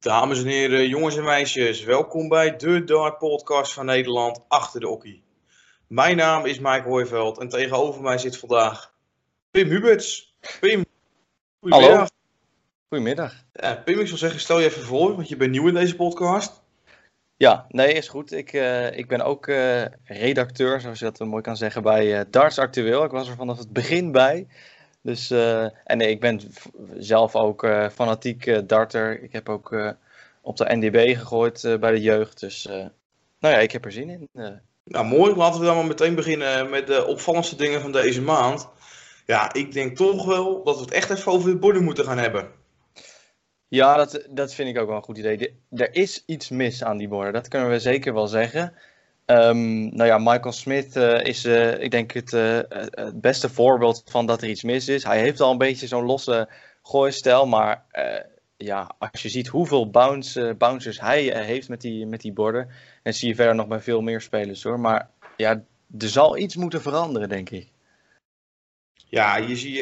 Dames en heren, jongens en meisjes, welkom bij de Dart Podcast van Nederland achter de okkie. Mijn naam is Mike Hooiveld en tegenover mij zit vandaag Pim Huberts. Pim, goedemiddag. Hallo. Goedemiddag. Ja, Pim, ik zou zeggen, stel je even voor, want je bent nieuw in deze podcast. Ja, nee, is goed. Ik, uh, ik ben ook uh, redacteur, zoals je dat mooi kan zeggen, bij uh, Darts Actueel. Ik was er vanaf het begin bij. Dus, uh, en nee, ik ben zelf ook uh, fanatiek uh, darter. Ik heb ook op de NDB gegooid bij de jeugd. Dus nou ja, ik heb er zin in. Nou, mooi. Laten we dan maar meteen beginnen met de opvallendste dingen van deze maand. Ja, ik denk toch wel dat we het echt even over de borden moeten gaan hebben. Ja, dat, dat vind ik ook wel een goed idee. Er is iets mis aan die borden, dat kunnen we zeker wel zeggen. Um, nou ja, Michael Smith uh, is, uh, ik denk, het, uh, het, beste voorbeeld van dat er iets mis is. Hij heeft al een beetje zo'n losse gooistijl, maar ja, als je ziet hoeveel bounce, bouncers hij heeft met die, met die borden, dan zie je verder nog bij veel meer spelers hoor. Maar ja, er zal iets moeten veranderen, denk ik. Ja, je ziet,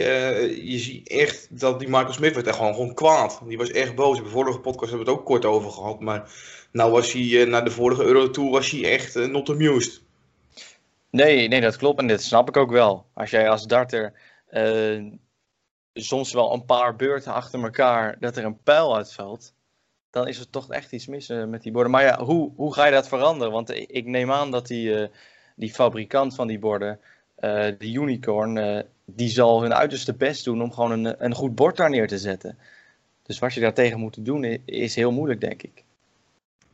je ziet echt dat die Michael Smith werd echt gewoon, gewoon kwaad. Die was echt boos. In de vorige podcast hebben we het ook kort over gehad, maar nou was hij, uh, na de vorige Euro was hij echt uh, not amused. Nee, nee, dat klopt en dat snap ik ook wel. Als jij als darter uh, soms wel een paar beurten achter elkaar dat er een pijl uitvalt, dan is er toch echt iets mis met die borden. Maar ja, hoe, hoe ga je dat veranderen? Want ik neem aan dat die, die fabrikant van die borden, de Unicorn, die zal hun uiterste best doen om gewoon een, een goed bord daar neer te zetten. Dus wat je daartegen moet doen is heel moeilijk, denk ik.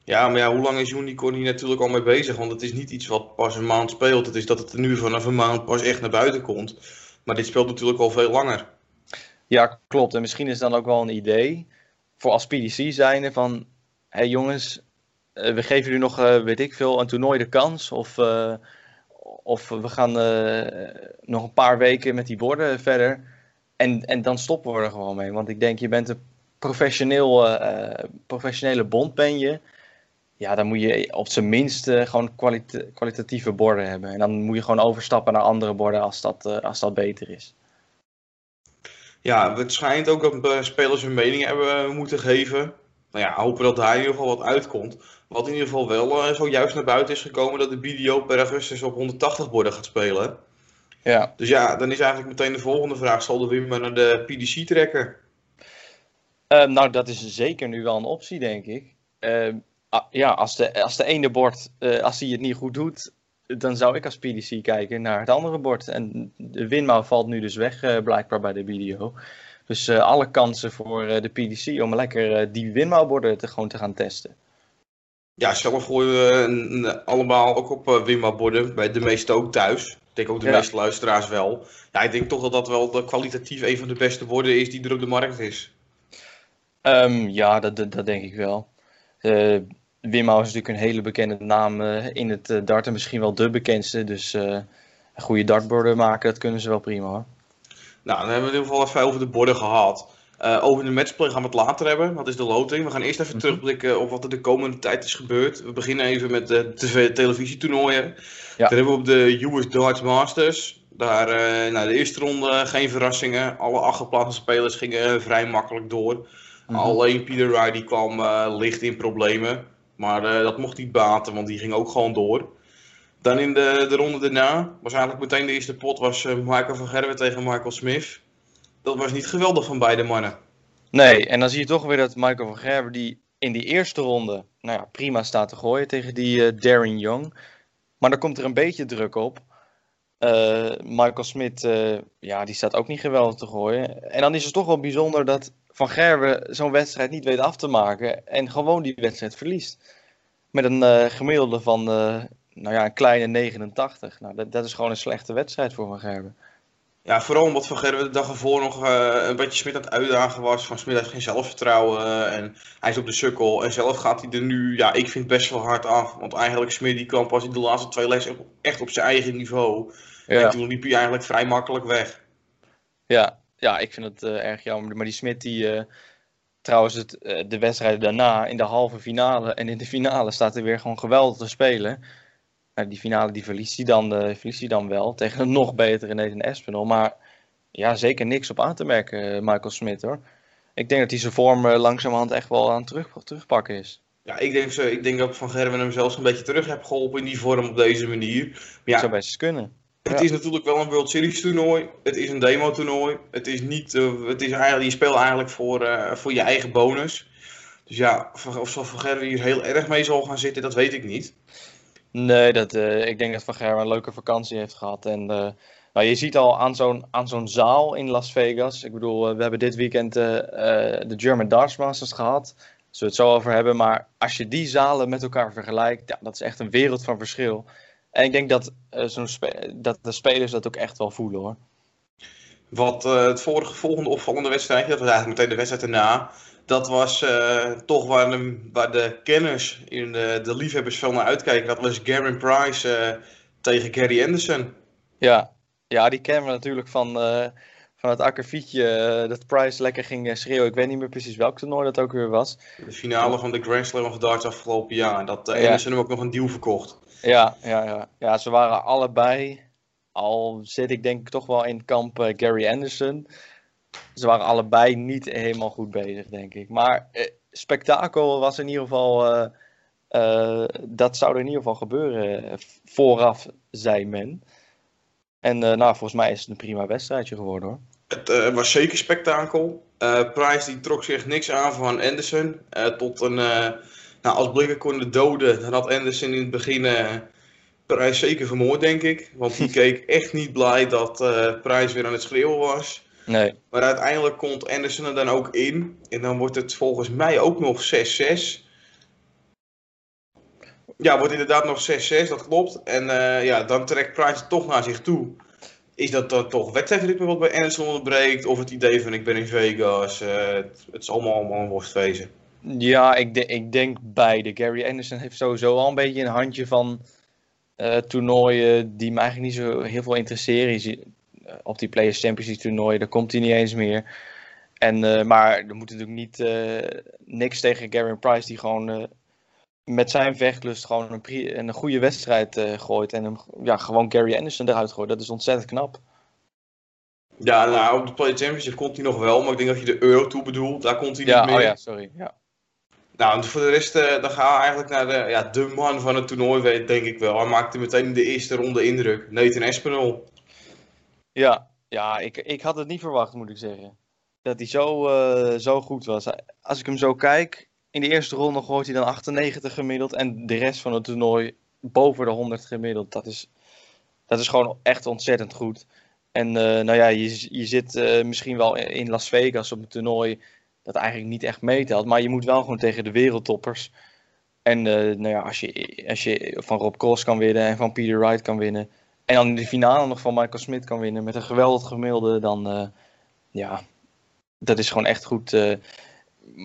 Ja, maar ja, hoe lang is Unicorn hier natuurlijk al mee bezig? Want het is niet iets wat pas een maand speelt. Het is dat het nu vanaf een maand pas echt naar buiten komt. Maar dit speelt natuurlijk al veel langer. Ja, klopt. En misschien is dan ook wel een idee voor als PDC zijnde van... Hé hey jongens, eh, we geven jullie nog, uh, weet ik veel, een toernooi de kans. Of, uh, of we gaan nog een paar weken met die borden verder. En, en dan stoppen we er gewoon mee. Want ik denk, je bent een professioneel, professionele bond ben je ja, dan moet je op zijn minst uh, gewoon kwalitatieve borden hebben. En dan moet je gewoon overstappen naar andere borden als dat, uh, als dat beter is. Ja, het schijnt ook dat uh, spelers hun mening hebben moeten geven. Nou ja, hopen dat daar in ieder geval wat uitkomt. Wat in ieder geval wel zojuist naar buiten is gekomen dat de BDO per augustus op 180 borden gaat spelen. Ja. Dus ja, dan is eigenlijk meteen de volgende vraag: zal de Wim naar de PDC trekken? nou, dat is zeker nu wel een optie, denk ik. Ah, ja, als de, als de ene bord, uh, als hij het niet goed doet, dan zou ik als PDC kijken naar het andere bord. En de winmouw valt nu dus weg, uh, blijkbaar bij de video. Dus uh, alle kansen voor de PDC om lekker die winmouwborden te, gewoon te gaan testen. Ja, zelf gooien we allemaal ook op winmouwborden, bij de meeste ook thuis. Ik denk ook de ja. meeste luisteraars wel. Ja, ik denk toch dat dat wel de kwalitatief een van de beste borden is die er op de markt is. Um, ja, dat, dat, dat, denk ik wel. Uh, Wimau is natuurlijk een hele bekende naam uh, in het uh, darten, misschien wel de bekendste. Dus uh, goede dartborden maken, dat kunnen ze wel prima hoor. Nou, dan hebben we in ieder geval even over de borden gehad. over de matchplay gaan we het later hebben, dat is de loting. We gaan eerst even -hmm. terugblikken op wat er de komende tijd is gebeurd. We beginnen even met de televisietoernooien. Ja. Dan hebben we op de US Darts Masters. Daar, nou, de eerste ronde geen verrassingen. Alle acht geplaatste spelers gingen vrij makkelijk door. Mm -hmm. Alleen Peter Wright die kwam licht in problemen. Maar uh, dat mocht niet baten, want die ging ook gewoon door. Dan in de, de ronde daarna, was eigenlijk meteen de eerste pot, was uh, Michael van Gerwen tegen Michael Smith. Dat was niet geweldig van beide mannen. Nee, en dan zie je toch weer dat Michael van Gerwen die in die eerste ronde nou ja, prima staat te gooien tegen die uh, Darren Young. Maar dan komt er een beetje druk op. Michael Smith, ja, die staat ook niet geweldig te gooien. En dan is het toch wel bijzonder dat van Gerwen zo'n wedstrijd niet weet af te maken en gewoon die wedstrijd verliest. Met een uh, gemiddelde van uh, nou ja, een kleine 89. Nou, dat, dat, is gewoon een slechte wedstrijd voor Van Gerwen. Ja, vooral omdat Van Gerwen de dag ervoor nog uh, een beetje Smit aan het uitdagen was. Van Smit heeft geen zelfvertrouwen en hij is op de sukkel. En zelf gaat hij er nu, ja, ik vind best wel hard af. Want eigenlijk Smit die kwam pas in de laatste twee lessen echt op zijn eigen niveau. Ja. En toen liep hij eigenlijk vrij makkelijk weg. Ja, ja, ik vind het uh, erg jammer. Maar die Smit, die uh, trouwens het, uh, de wedstrijden daarna in de halve finale en in de finale staat er weer gewoon geweldig te spelen. Nou, die finale die verliest hij dan, verliest hij dan wel tegen een nog betere Nathan Espinel. Maar ja, zeker niks op aan te merken, Michael Smit hoor. ik denk dat hij zijn vorm langzamerhand echt wel aan terug, terugpakken is. Ja, ik denk, zo, ik denk dat Van Gerwen hem zelfs een beetje terug heeft geholpen in die vorm op deze manier. Maar ja, zou best kunnen. Het is natuurlijk wel een World Series toernooi. Het is een demo toernooi. Het is niet, uh, het is eigenlijk, je speelt eigenlijk voor, uh, voor je eigen bonus. Dus ja, of Van Gerwen hier heel erg mee zal gaan zitten, dat weet ik niet. Nee, dat, uh, ik denk dat Van Gerwen een leuke vakantie heeft gehad. En nou, je ziet al aan zo'n, aan zo'n zaal in Las Vegas. Ik bedoel, we hebben dit weekend de German Darts Masters gehad. Zullen we het zo over hebben. Maar als je die zalen met elkaar vergelijkt, ja, dat is echt een wereld van verschil. En ik denk dat, uh, zo'n dat de spelers dat ook echt wel voelen hoor. Wat uh, het vorige, volgende opvallende wedstrijd, dat was eigenlijk meteen de wedstrijd erna. Dat was uh, toch waar de, waar de kenners in de, de liefhebbers veel naar uitkijken. Dat was Garen Price tegen Gary Anderson. Ja, ja die kennen we natuurlijk van, van het akkefietje. dat Price lekker ging schreeuwen. Ik weet niet meer precies welk toernooi dat ook weer was. De finale van de Grand Slam of Darts afgelopen jaar. Dat Anderson ja. hem ook nog een deal verkocht. Ja, ja, ja. ja, ze waren allebei, al zit ik denk ik toch wel in kamp uh, Gary Anderson. Ze waren allebei niet helemaal goed bezig, denk ik. Maar eh, spektakel was in ieder geval, uh, dat zou er in ieder geval gebeuren vooraf, zei men. En nou, volgens mij is het een prima wedstrijdje geworden hoor. Het was zeker spektakel. Price die trok zich niks aan van Anderson. tot een nou, als Blikken konden doden, dan had Anderson in het begin uh, Prijs zeker vermoord, denk ik. Want die keek echt niet blij dat uh, Prijs weer aan het schreeuwen was. Nee. Maar uiteindelijk komt Anderson er dan ook in. En dan wordt het volgens mij ook nog 6-6. Ja, wordt inderdaad nog 6-6, dat klopt. En uh, ja, dan trekt Price toch naar zich toe. Is dat dan toch wedstrijdritme wat bij Anderson onderbreekt? Of het idee van ik ben in Vegas? Uh, het, het is allemaal, allemaal een worstwezen. Ja, ik, de, ik denk beide. Gary Anderson heeft sowieso al een beetje een handje van uh, toernooien die me eigenlijk niet zo heel veel interesseren. Uh, op die Players Championship toernooien, daar komt hij niet eens meer. En, uh, maar er moet natuurlijk niet niks tegen Gary Price, die gewoon met zijn vechtlust gewoon een, een goede wedstrijd gooit. En hem, ja, gewoon Gary Anderson eruit gooit. Dat is ontzettend knap. Ja, nou, op de Play Championship komt hij nog wel, maar ik denk dat je de Euro toe bedoelt. Daar komt hij ja, niet meer. Oh ja, sorry. Ja. Nou, voor de rest, uh, dan gaan we eigenlijk naar de, ja, de man van het toernooi, denk ik wel. Hij maakte meteen de eerste ronde indruk. Nathan Espinol. Ja, ja ik, ik had het niet verwacht, moet ik zeggen. Dat hij zo, uh, zo goed was. Als ik hem zo kijk, in de eerste ronde gooit hij dan 98 gemiddeld. En de rest van het toernooi boven de 100 gemiddeld. Dat is, dat is gewoon echt ontzettend goed. En uh, nou ja, je, je zit misschien wel in Las Vegas op een toernooi dat eigenlijk niet echt meetelt. Maar je moet wel gewoon tegen de wereldtoppers. En nou ja, als, je, als je van Rob Cross kan winnen en van Peter Wright kan winnen. En dan in de finale nog van Michael Smith kan winnen met een geweldig gemiddelde. Dan uh, ja, dat is gewoon echt goed. Uh,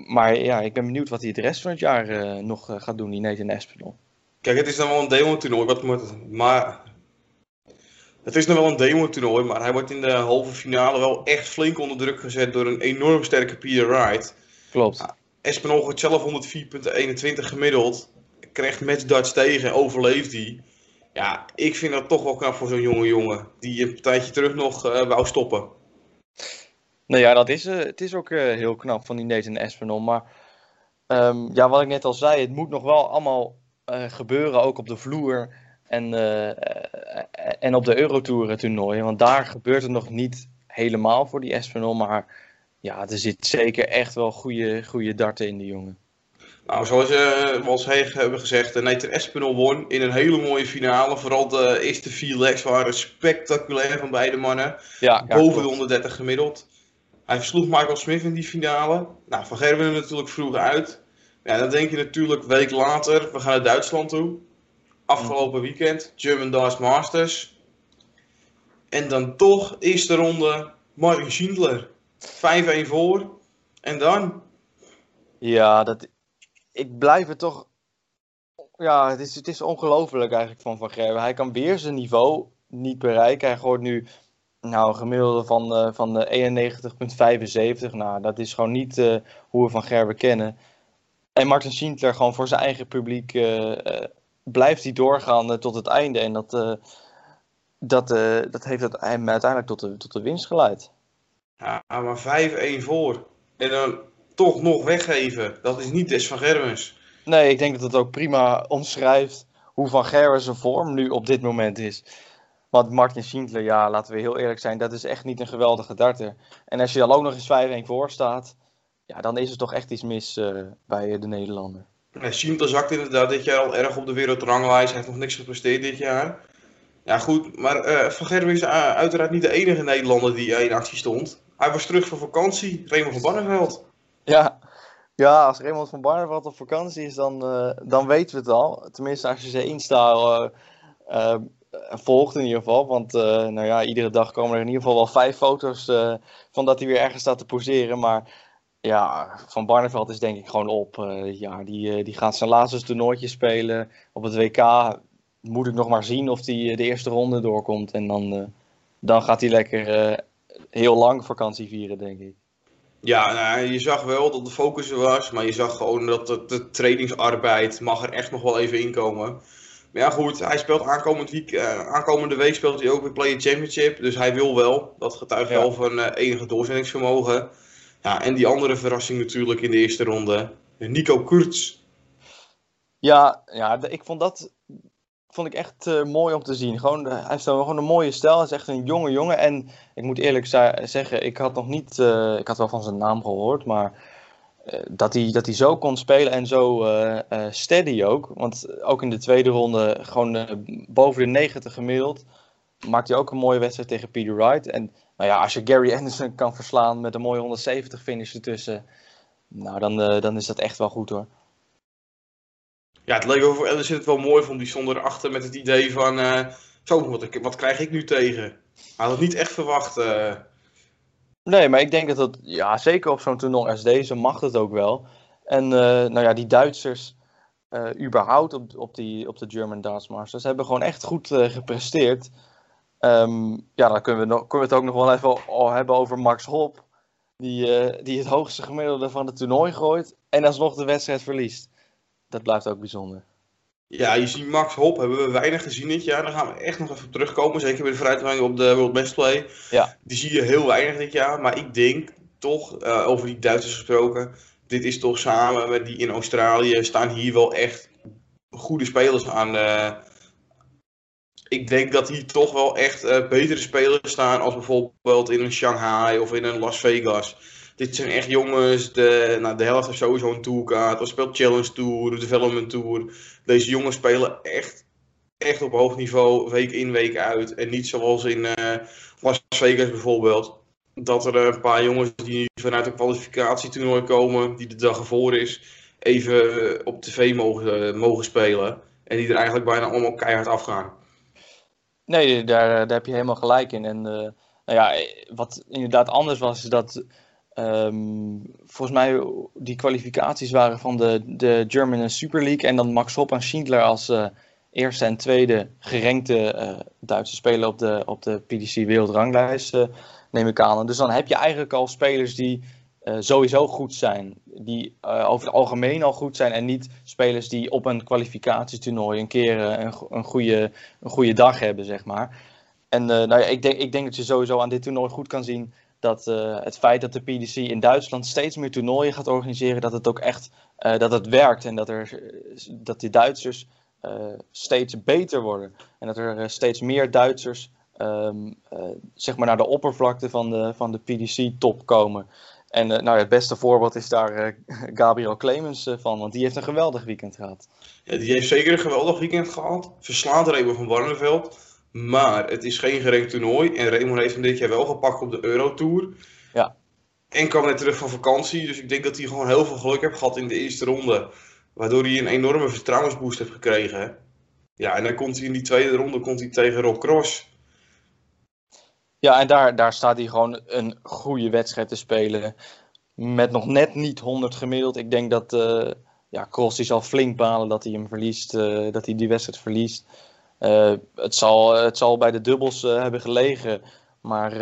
maar ja, ik ben benieuwd wat hij de rest van het jaar nog gaat doen, die Nathan Espinol. Kijk, het is dan wel een demo-toernooi, wat moet, maar het is nog wel een demo-toernooi, maar hij wordt in de halve finale wel echt flink onder druk gezet door een enorm sterke Peter Wright. Klopt. Espinol gaat zelf 104.21 gemiddeld, krijgt matchdarts tegen, overleeft hij. Ja, ik vind dat toch wel knap voor zo'n jonge jongen, die een tijdje terug nog uh, wou stoppen. Nou ja, dat is, uh, het is ook uh, heel knap van die Nathan Espinol, maar um, ja, wat ik net al zei, het moet nog wel allemaal gebeuren, ook op de vloer. En, uh, en op de Eurotour toernooien. Want daar gebeurt het nog niet helemaal voor die Espinol. Maar ja, er zit zeker echt wel goede, goede darten in de jongen. Nou, zoals uh, we al hebben gezegd, uh, Nathan Espinol won in een hele mooie finale. Vooral de eerste vier legs waren spectaculair van beide mannen. Ja, ja, Boven de 130 gemiddeld. Hij versloeg Michael Smith in die finale. Nou, Van Gerwen natuurlijk vroeg uit. Ja, dan denk je natuurlijk week later, we gaan naar Duitsland toe afgelopen weekend, German Darts Masters. En dan toch, eerste ronde, Martin Schindler. 5-1 voor. En dan? Ja, dat, ik blijf het toch... Ja, het is, het is ongelooflijk eigenlijk van Van Gerwen. Hij kan weer zijn niveau niet bereiken. Hij gooit nu nou, een gemiddelde van, uh, van 91,75. Nou, dat is gewoon niet uh, hoe we Van Gerwen kennen. En Martin Schindler gewoon voor zijn eigen publiek blijft hij doorgaan uh, tot het einde. En dat, uh, dat, uh, dat heeft het hem uiteindelijk tot de, tot de winst geleid. Ja, maar 5-1 voor. En dan toch nog weggeven. Dat is niet des van Gerwens. Nee, ik denk dat het ook prima omschrijft hoe Van Gerwen zijn vorm nu op dit moment is. Want Martin Schindler, ja, laten we heel eerlijk zijn, dat is echt niet een geweldige darter. En als je dan ook nog eens 5-1 voor staat, ja, dan is er toch echt iets mis uh, bij de Nederlander. Ja, Schindler zakt inderdaad dit jaar al erg op de wereldranglijst. Hij heeft nog niks gepresteerd dit jaar. Ja, goed, maar uh, Van Gerwen is uh, uiteraard niet de enige Nederlander die in actie stond. Hij was terug van vakantie, Raymond van Barneveld. Ja, ja, als Raymond van Barneveld op vakantie is, dan, dan weten we het al. Tenminste, als je ze Insta volgt in ieder geval. Want nou ja, iedere dag komen er in ieder geval wel vijf foto's van dat hij weer ergens staat te poseren. Maar ja, Van Barneveld is denk ik gewoon op. ja, die, die gaat zijn laatste toernooitje spelen op het WK. Moet ik nog maar zien of hij de eerste ronde doorkomt. En dan, dan gaat hij lekker heel lang vakantie vieren, denk ik. Ja, nou, je zag wel dat de focus er was, maar je zag gewoon dat de, de trainingsarbeid mag er echt nog wel even inkomen. Maar ja goed, hij speelt aankomend week, uh, aankomende week speelt hij ook weer Play Championship, dus hij wil wel. Dat getuigt ja. wel van uh, enige doorzettingsvermogen. Ja, en die andere verrassing natuurlijk in de eerste ronde, Nico Kurtz. Ja, ja, ik vond dat vond ik echt uh, mooi om te zien. Gewoon, hij heeft gewoon een mooie stijl. Hij is echt een jonge jongen. En ik moet eerlijk zeggen, ik had nog niet. Uh, ik had wel van zijn naam gehoord, maar. Dat, hij, dat hij zo kon spelen en zo steady ook. Want ook in de tweede ronde, gewoon boven de 90 gemiddeld. Maakt hij ook een mooie wedstrijd tegen Peter Wright. En nou ja, als je Gary Anderson kan verslaan met een mooie 170 finish ertussen. Nou, dan, dan is dat echt wel goed hoor. Ja, het leek over Ellison het wel mooi, vond die stond erachter met het idee van... Uh, zo, wat, wat krijg ik nu tegen? Hij had het niet echt verwacht. Uh... Nee, maar ik denk dat dat... Ja, zeker op zo'n toernooi als deze mag het ook wel. En nou ja, die Duitsers... überhaupt op, op, die, op de German Darts Masters hebben gewoon echt goed gepresteerd. Um, ja, dan kunnen we, nog, kunnen we het ook nog wel even hebben over Max Hop. Die, die het hoogste gemiddelde van het toernooi gooit. En alsnog de wedstrijd verliest dat blijft ook bijzonder. Ja, je ziet Max Hop, hebben we weinig gezien dit jaar. Daar gaan we echt nog even op terugkomen. Zeker bij de vooruitgang op de World Best Play. Ja. Die zie je heel weinig dit jaar. Maar ik denk toch, uh, over die Duitsers gesproken. Dit is toch samen met die in Australië staan hier wel echt goede spelers aan. Uh, ik denk dat hier toch wel echt uh, betere spelers staan als bijvoorbeeld in een Shanghai of in een Las Vegas dit zijn echt jongens, de, nou, de helft heeft sowieso een tourkaart. Of speelt Challenge Tour, Development Tour. Deze jongens spelen echt, echt op hoog niveau, week in, week uit. En niet zoals in uh, Las Vegas bijvoorbeeld. Dat er een paar jongens die vanuit een kwalificatietoernooi komen, die de dag ervoor is, even op tv mogen, mogen spelen. En die er eigenlijk bijna allemaal keihard afgaan. Nee, daar, daar heb je helemaal gelijk in. En uh, nou ja, wat inderdaad anders was, is dat Um, volgens mij die kwalificaties waren van de, de German Super League. En dan Max Hopp en Schindler als eerste en tweede gerenkte Duitse speler op de, op de PDC wereldranglijst, neem ik aan. Dus dan heb je eigenlijk al spelers die sowieso goed zijn. Die over het algemeen al goed zijn. En niet spelers die op een kwalificatietoernooi een keer een, een, goede, een goede dag hebben, zeg maar. En nou ja, ik, denk, ik denk dat je sowieso aan dit toernooi goed kan zien dat het feit dat de PDC in Duitsland steeds meer toernooien gaat organiseren, dat het ook echt dat het werkt en dat, er, dat die Duitsers steeds beter worden. En dat er steeds meer Duitsers um, zeg maar naar de oppervlakte van de, van de PDC-top komen. En nou, het beste voorbeeld is daar Gabriel Clemens van, want die heeft een geweldig weekend gehad. Ja, die heeft zeker een geweldig weekend gehad. Verslaat Remo van Barneveld. Maar het is geen gerenkt toernooi. En Raymond heeft hem dit jaar wel gepakt op de Eurotour. Ja. En kwam net terug van vakantie. Dus ik denk dat hij gewoon heel veel geluk heeft gehad in de eerste ronde. Waardoor hij een enorme vertrouwensboost heeft gekregen. Ja, en dan komt hij in die tweede ronde komt hij tegen Rob Cross. Ja, en daar, daar staat hij gewoon een goede wedstrijd te spelen. Met nog net niet 100 gemiddeld. Ik denk dat uh, ja, Cross zal flink balen dat hij hem verliest. Uh, dat hij die wedstrijd verliest. Uh, het, zal, het zal bij de dubbels hebben gelegen. Maar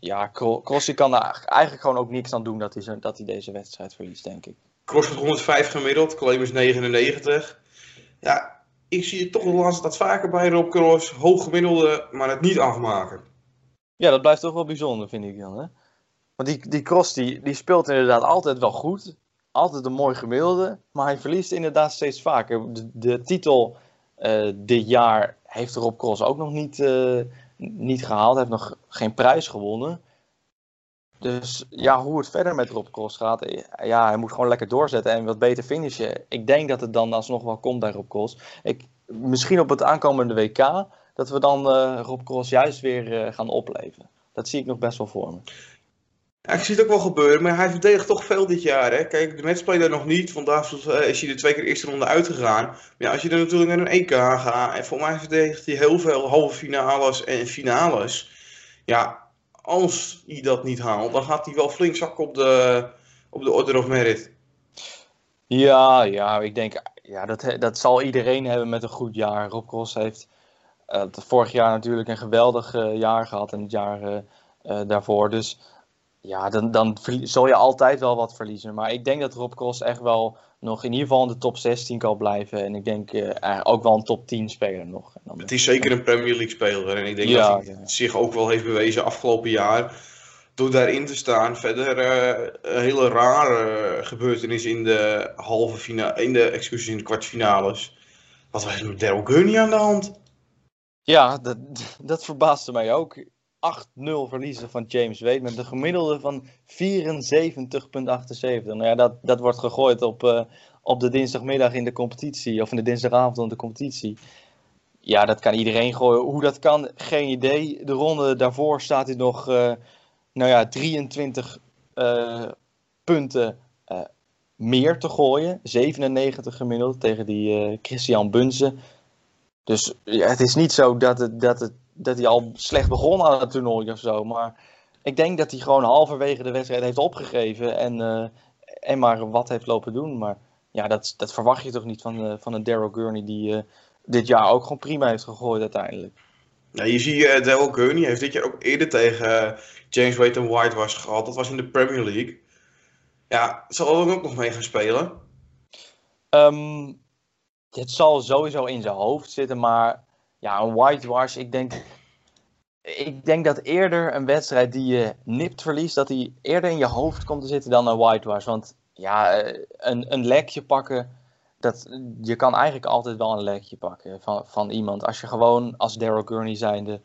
ja, Crossi kan er eigenlijk gewoon ook niks aan doen dat hij, dat hij deze wedstrijd verliest, denk ik. Cross met 105 gemiddeld, is 99. Ja, ik zie het toch de laatste tijd vaker bij Rob Cross. Hoog gemiddelde, maar het niet afmaken. Ja, dat blijft toch wel bijzonder, vind ik dan. Hè? Want die, die Cross die, die speelt inderdaad altijd wel goed. Altijd een mooi gemiddelde. Maar hij verliest inderdaad steeds vaker. De, de titel uh, dit jaar heeft Rob Cross ook nog niet, uh, niet gehaald. Hij heeft nog geen prijs gewonnen. Dus ja, hoe het verder met Rob Cross gaat, eh, ja, hij moet gewoon lekker doorzetten en wat beter finishen. Ik denk dat het dan alsnog wel komt bij Rob Cross. Ik, misschien op het aankomende WK, dat we dan uh, Rob Cross juist weer uh, gaan opleven. Dat zie ik nog best wel voor me. Ja, ik zie het ook wel gebeuren, maar hij verdedigt toch veel dit jaar. Hè? Kijk, de matchplay nog niet, vandaag is hij de twee keer eerste ronde uitgegaan. Maar ja, als je er natuurlijk naar een EK gaat, en voor mij verdedigt hij heel veel halve finales en finales. Ja, als hij dat niet haalt, dan gaat hij wel flink zakken op de, op de Order of Merit. Ja, ja, ik denk, ja, dat, dat zal iedereen hebben met een goed jaar. Rob Cross heeft uh, vorig jaar natuurlijk een geweldig uh, jaar gehad en het jaar uh, daarvoor. Dus ja, dan, dan zul je altijd wel wat verliezen. Maar ik denk dat Rob Cross echt wel nog in ieder geval in de top 16 kan blijven. En ik denk uh, ook wel een top 10 speler nog. Dan, het is zeker een Premier League speler. En ik denk ja, dat hij ja. zich ook wel heeft bewezen afgelopen jaar. Door daarin te staan. Verder uh, een hele rare gebeurtenis in de halve finale. In de excuses in de kwartfinales. Wat was er met Daryl Gurney aan de hand? Ja, dat, dat verbaasde mij ook. 8-0 verliezen van James Wade met een gemiddelde van 74,78. Nou ja, dat, dat wordt gegooid op, uh, op de dinsdagmiddag in de competitie, of in de dinsdagavond in de competitie. Ja, dat kan iedereen gooien. Hoe dat kan, geen idee. De ronde daarvoor staat hij nog, uh, nou ja, 23 uh, eh, punten meer te gooien. 97 gemiddeld tegen die Christian Bunze. Dus ja, het is niet zo dat het, dat het dat hij al slecht begon aan het toernooi of zo. Maar ik denk dat hij gewoon halverwege de wedstrijd heeft opgegeven en, uh, en maar wat heeft lopen doen. Maar ja, dat, dat verwacht je toch niet van, uh, van een Daryl Gurney die uh, dit jaar ook gewoon prima heeft gegooid uiteindelijk. Ja, je ziet uh, Daryl Gurney heeft dit jaar ook eerder tegen James Wade en White was gehad. Dat was in de Premier League. Ja, zal er ook nog mee gaan spelen? Um, het zal sowieso in zijn hoofd zitten, maar ja, een whitewash. Ik denk, ik denk dat eerder een wedstrijd die je nipt verliest, dat die eerder in je hoofd komt te zitten dan een whitewash. Want ja, eh, een, een lekje pakken, dat, je kan eigenlijk altijd wel een lekje pakken van, van iemand. Als je gewoon als Daryl Gurney zijnde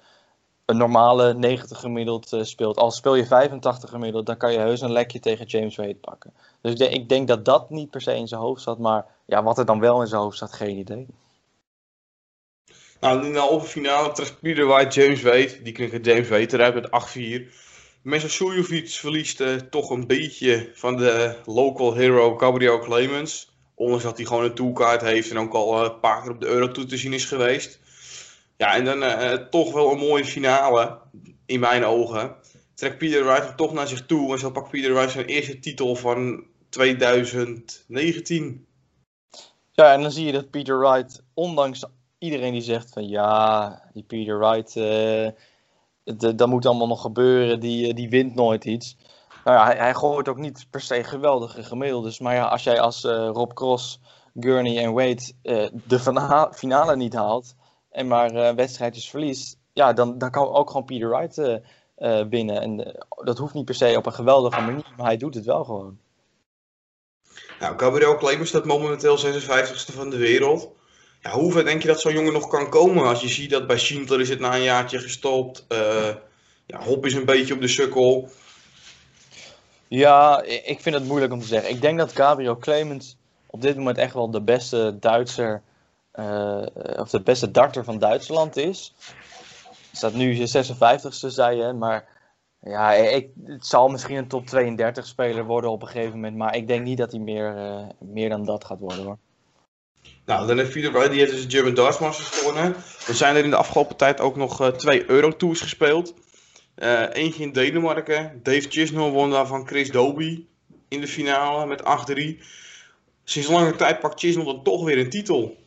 een normale 90 gemiddeld uh, speelt. Al speel je 85 gemiddeld, dan kan je heus een lekje tegen James Wade pakken. Dus ik denk, ik denk dat dat niet per se in zijn hoofd zat. Maar ja, wat er dan wel in zijn hoofd zat, geen idee. Nou, in de halve finale treft Peter White James Wade. Die kreeg James Wade eruit met 8-4. Mesa Suljovic verliest uh, toch een beetje van de local hero Gabriel Clemens. Ondanks dat hij gewoon een toolkaart heeft en ook al een paar keer op de Euro te zien is geweest. Ja, en dan uh, toch wel een mooie finale, in mijn ogen. Trekt Peter Wright toch naar zich toe en zo pakt Peter Wright zijn eerste titel van 2019. Ja, en dan zie je dat Peter Wright, ondanks iedereen die zegt van ja, die Peter Wright, uh, dat moet allemaal nog gebeuren, die, eh, die wint nooit iets. Nou ja, hij, hij gooit ook niet per se geweldige gemiddeldes. Maar ja, als jij als Rob Cross, Gurney en Wade uh, de finale niet haalt en maar uh, wedstrijdjes verliest, ja, dan, dan kan ook gewoon Peter Wright winnen. En dat hoeft niet per se op een geweldige manier, maar hij doet het wel gewoon. Nou, Gabriel Kleber staat momenteel 56ste van de wereld. Ja, hoe ver denk je dat zo'n jongen nog kan komen? Als je ziet dat bij Schindler is het na een jaartje gestopt. Uh, ja, Hop is een beetje op de sukkel. Ja, ik vind het moeilijk om te zeggen. Ik denk dat Gabriel Clemens op dit moment echt wel de beste Duitser, uh, of de beste darter van Duitsland is. Staat nu 56ste, zei je, maar ja, ik, het zal misschien een top 32 speler worden op een gegeven moment, maar ik denk niet dat hij meer, uh, meer dan dat gaat worden hoor. Nou, dan heeft Peter die heeft dus de German Darts Masters gewonnen. Er zijn er in de afgelopen tijd ook nog uh, twee Eurotours gespeeld. Eentje in Denemarken. Dave Chisnell won daar van Chris Doby in de finale met 8-3. Sinds lange tijd pakt Chisnell dan toch weer een titel.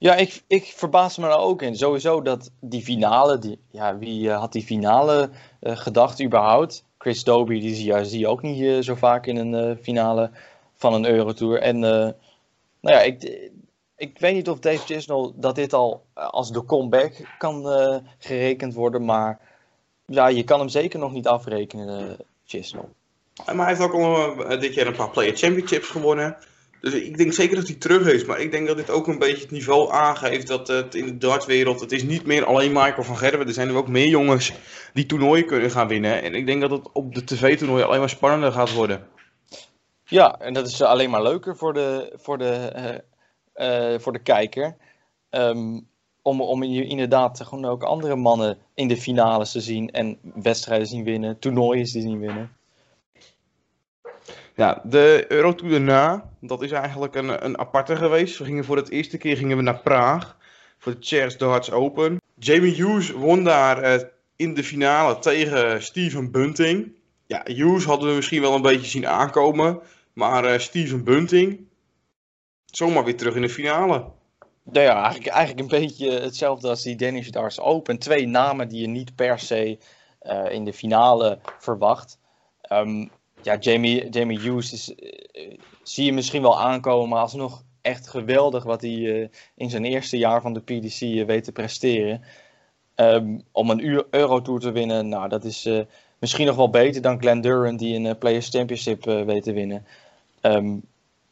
Ja, ik, ik verbaas me er ook in. Sowieso dat die finale, die, ja, wie uh, had die finale gedacht überhaupt? Chris Doby, die zie je, ook niet zo vaak in een finale van een Eurotour. En nou ja, ik, ik weet niet of Dave Chisnell dat dit al eh, als de comeback kan gerekend worden. Maar ja, je kan hem zeker nog niet afrekenen. Chisnell. Maar hij heeft ook al dit jaar een paar Player Championships gewonnen. Dus ik denk zeker dat hij terug is. Maar ik denk dat dit ook een beetje het niveau aangeeft dat het in de dartwereld... Het is niet meer alleen Michael van Gerwen. Er zijn er ook meer jongens die toernooien kunnen gaan winnen. En ik denk dat het op de tv-toernooien alleen maar spannender gaat worden. Ja, en dat is alleen maar leuker voor de, voor de, uh, uh, voor de kijker. Um, om, om inderdaad gewoon ook andere mannen in de finales te zien en wedstrijden zien winnen, toernooien te zien winnen. Ja, de Eurotour daarna, dat is eigenlijk een, een aparte geweest. We gingen voor het eerste keer gingen we naar Praag voor de Chairs Darts Open. Jamie Hughes won daar uh, in de finale tegen Steven Bunting. Ja, Hughes hadden we misschien wel een beetje zien aankomen, maar uh, Steven Bunting zomaar weer terug in de finale. Nou ja, eigenlijk, eigenlijk een beetje hetzelfde als die Danish Darts Open. Twee namen die je niet per se uh, in de finale verwacht. Um, ja, Jamie, Jamie Hughes is, uh, zie je misschien wel aankomen, maar alsnog echt geweldig wat hij uh, in zijn eerste jaar van de PDC weet te presteren. Um, om een Eurotour te winnen, nou, dat is misschien nog wel beter dan Glenn Duran die een Players Championship weet te winnen. Um,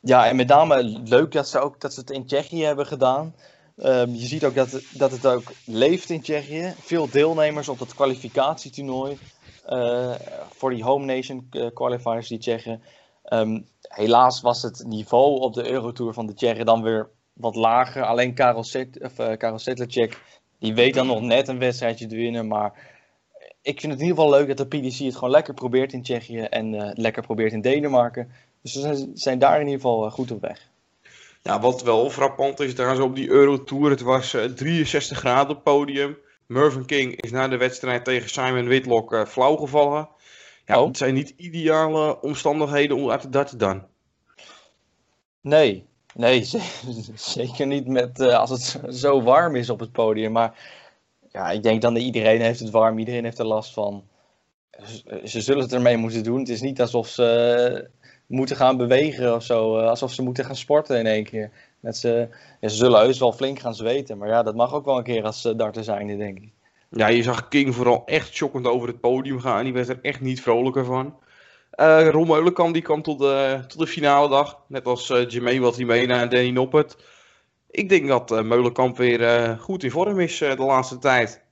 ja, en met name leuk dat ze, ook, dat ze het in Tsjechië hebben gedaan. Um, je ziet ook dat, dat het ook leeft in Tsjechië. Veel deelnemers op het kwalificatietoernooi. Uh, voor die home nation qualifiers, die Tsjechen. Um, helaas was het niveau op de Eurotour van de Tsjechen dan weer wat lager. Alleen Karel, Set, uh, die weet dan nog net een wedstrijdje te winnen. Maar ik vind het in ieder geval leuk dat de PDC het gewoon lekker probeert in Tsjechië. En uh, lekker probeert in Denemarken. Dus ze zijn daar in ieder geval goed op weg. Ja, wat wel frappant is, daar zo op die Eurotour, het was uh, 63 graden podium. Mervyn King is na de wedstrijd tegen Simon Whitlock uh, flauw gevallen. Ja, oh. het zijn niet ideale omstandigheden om uit de darten dan. Nee, nee, zeker niet met, uh, als het zo warm is op het podium. Maar ja, ik denk dan dat iedereen heeft het warm, iedereen heeft er last van. Ze, zullen het ermee moeten doen. Het is niet alsof ze moeten gaan bewegen of zo. Alsof ze moeten gaan sporten in één keer. Dat ze, ja, ze zullen heus wel flink gaan zweten. Maar ja, dat mag ook wel een keer als uh, darter zijn, denk ik. Ja, je zag King vooral echt shockend over het podium gaan. Die werd er echt niet vrolijker van. Uh, Ron Meulenkamp die kwam tot de, tot de finale dag. Net als uh, Jermaine Watimena en Danny Noppert. Ik denk dat uh, Meulenkamp weer goed in vorm is de laatste tijd.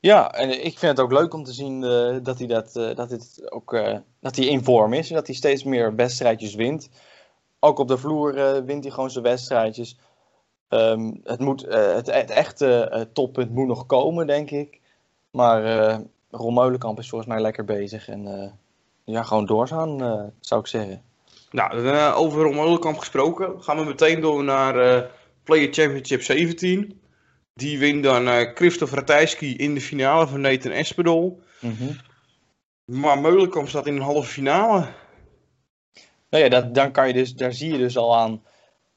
Ja, en ik vind het ook leuk om te zien dat, hij dat, dat, dit ook, dat hij in vorm is. En dat hij steeds meer wedstrijdjes wint. Ook op de vloer wint hij gewoon zijn wedstrijdjes. Um, het, moet, het, het, echte toppunt moet nog komen, denk ik. Maar Ron Meulenkamp is volgens mij lekker bezig. En ja, gewoon doorgaan, zou ik zeggen. Nou, over Ron Meulenkamp gesproken. Gaan we meteen door naar Player Championship 17. Die wint dan uh, Christoph Ratajski in de finale van Nathan Espedol. Mm -hmm. Maar Meulenkamp staat in een halve finale. Nou ja, dat, dan kan je dus, daar zie je dus al aan uh,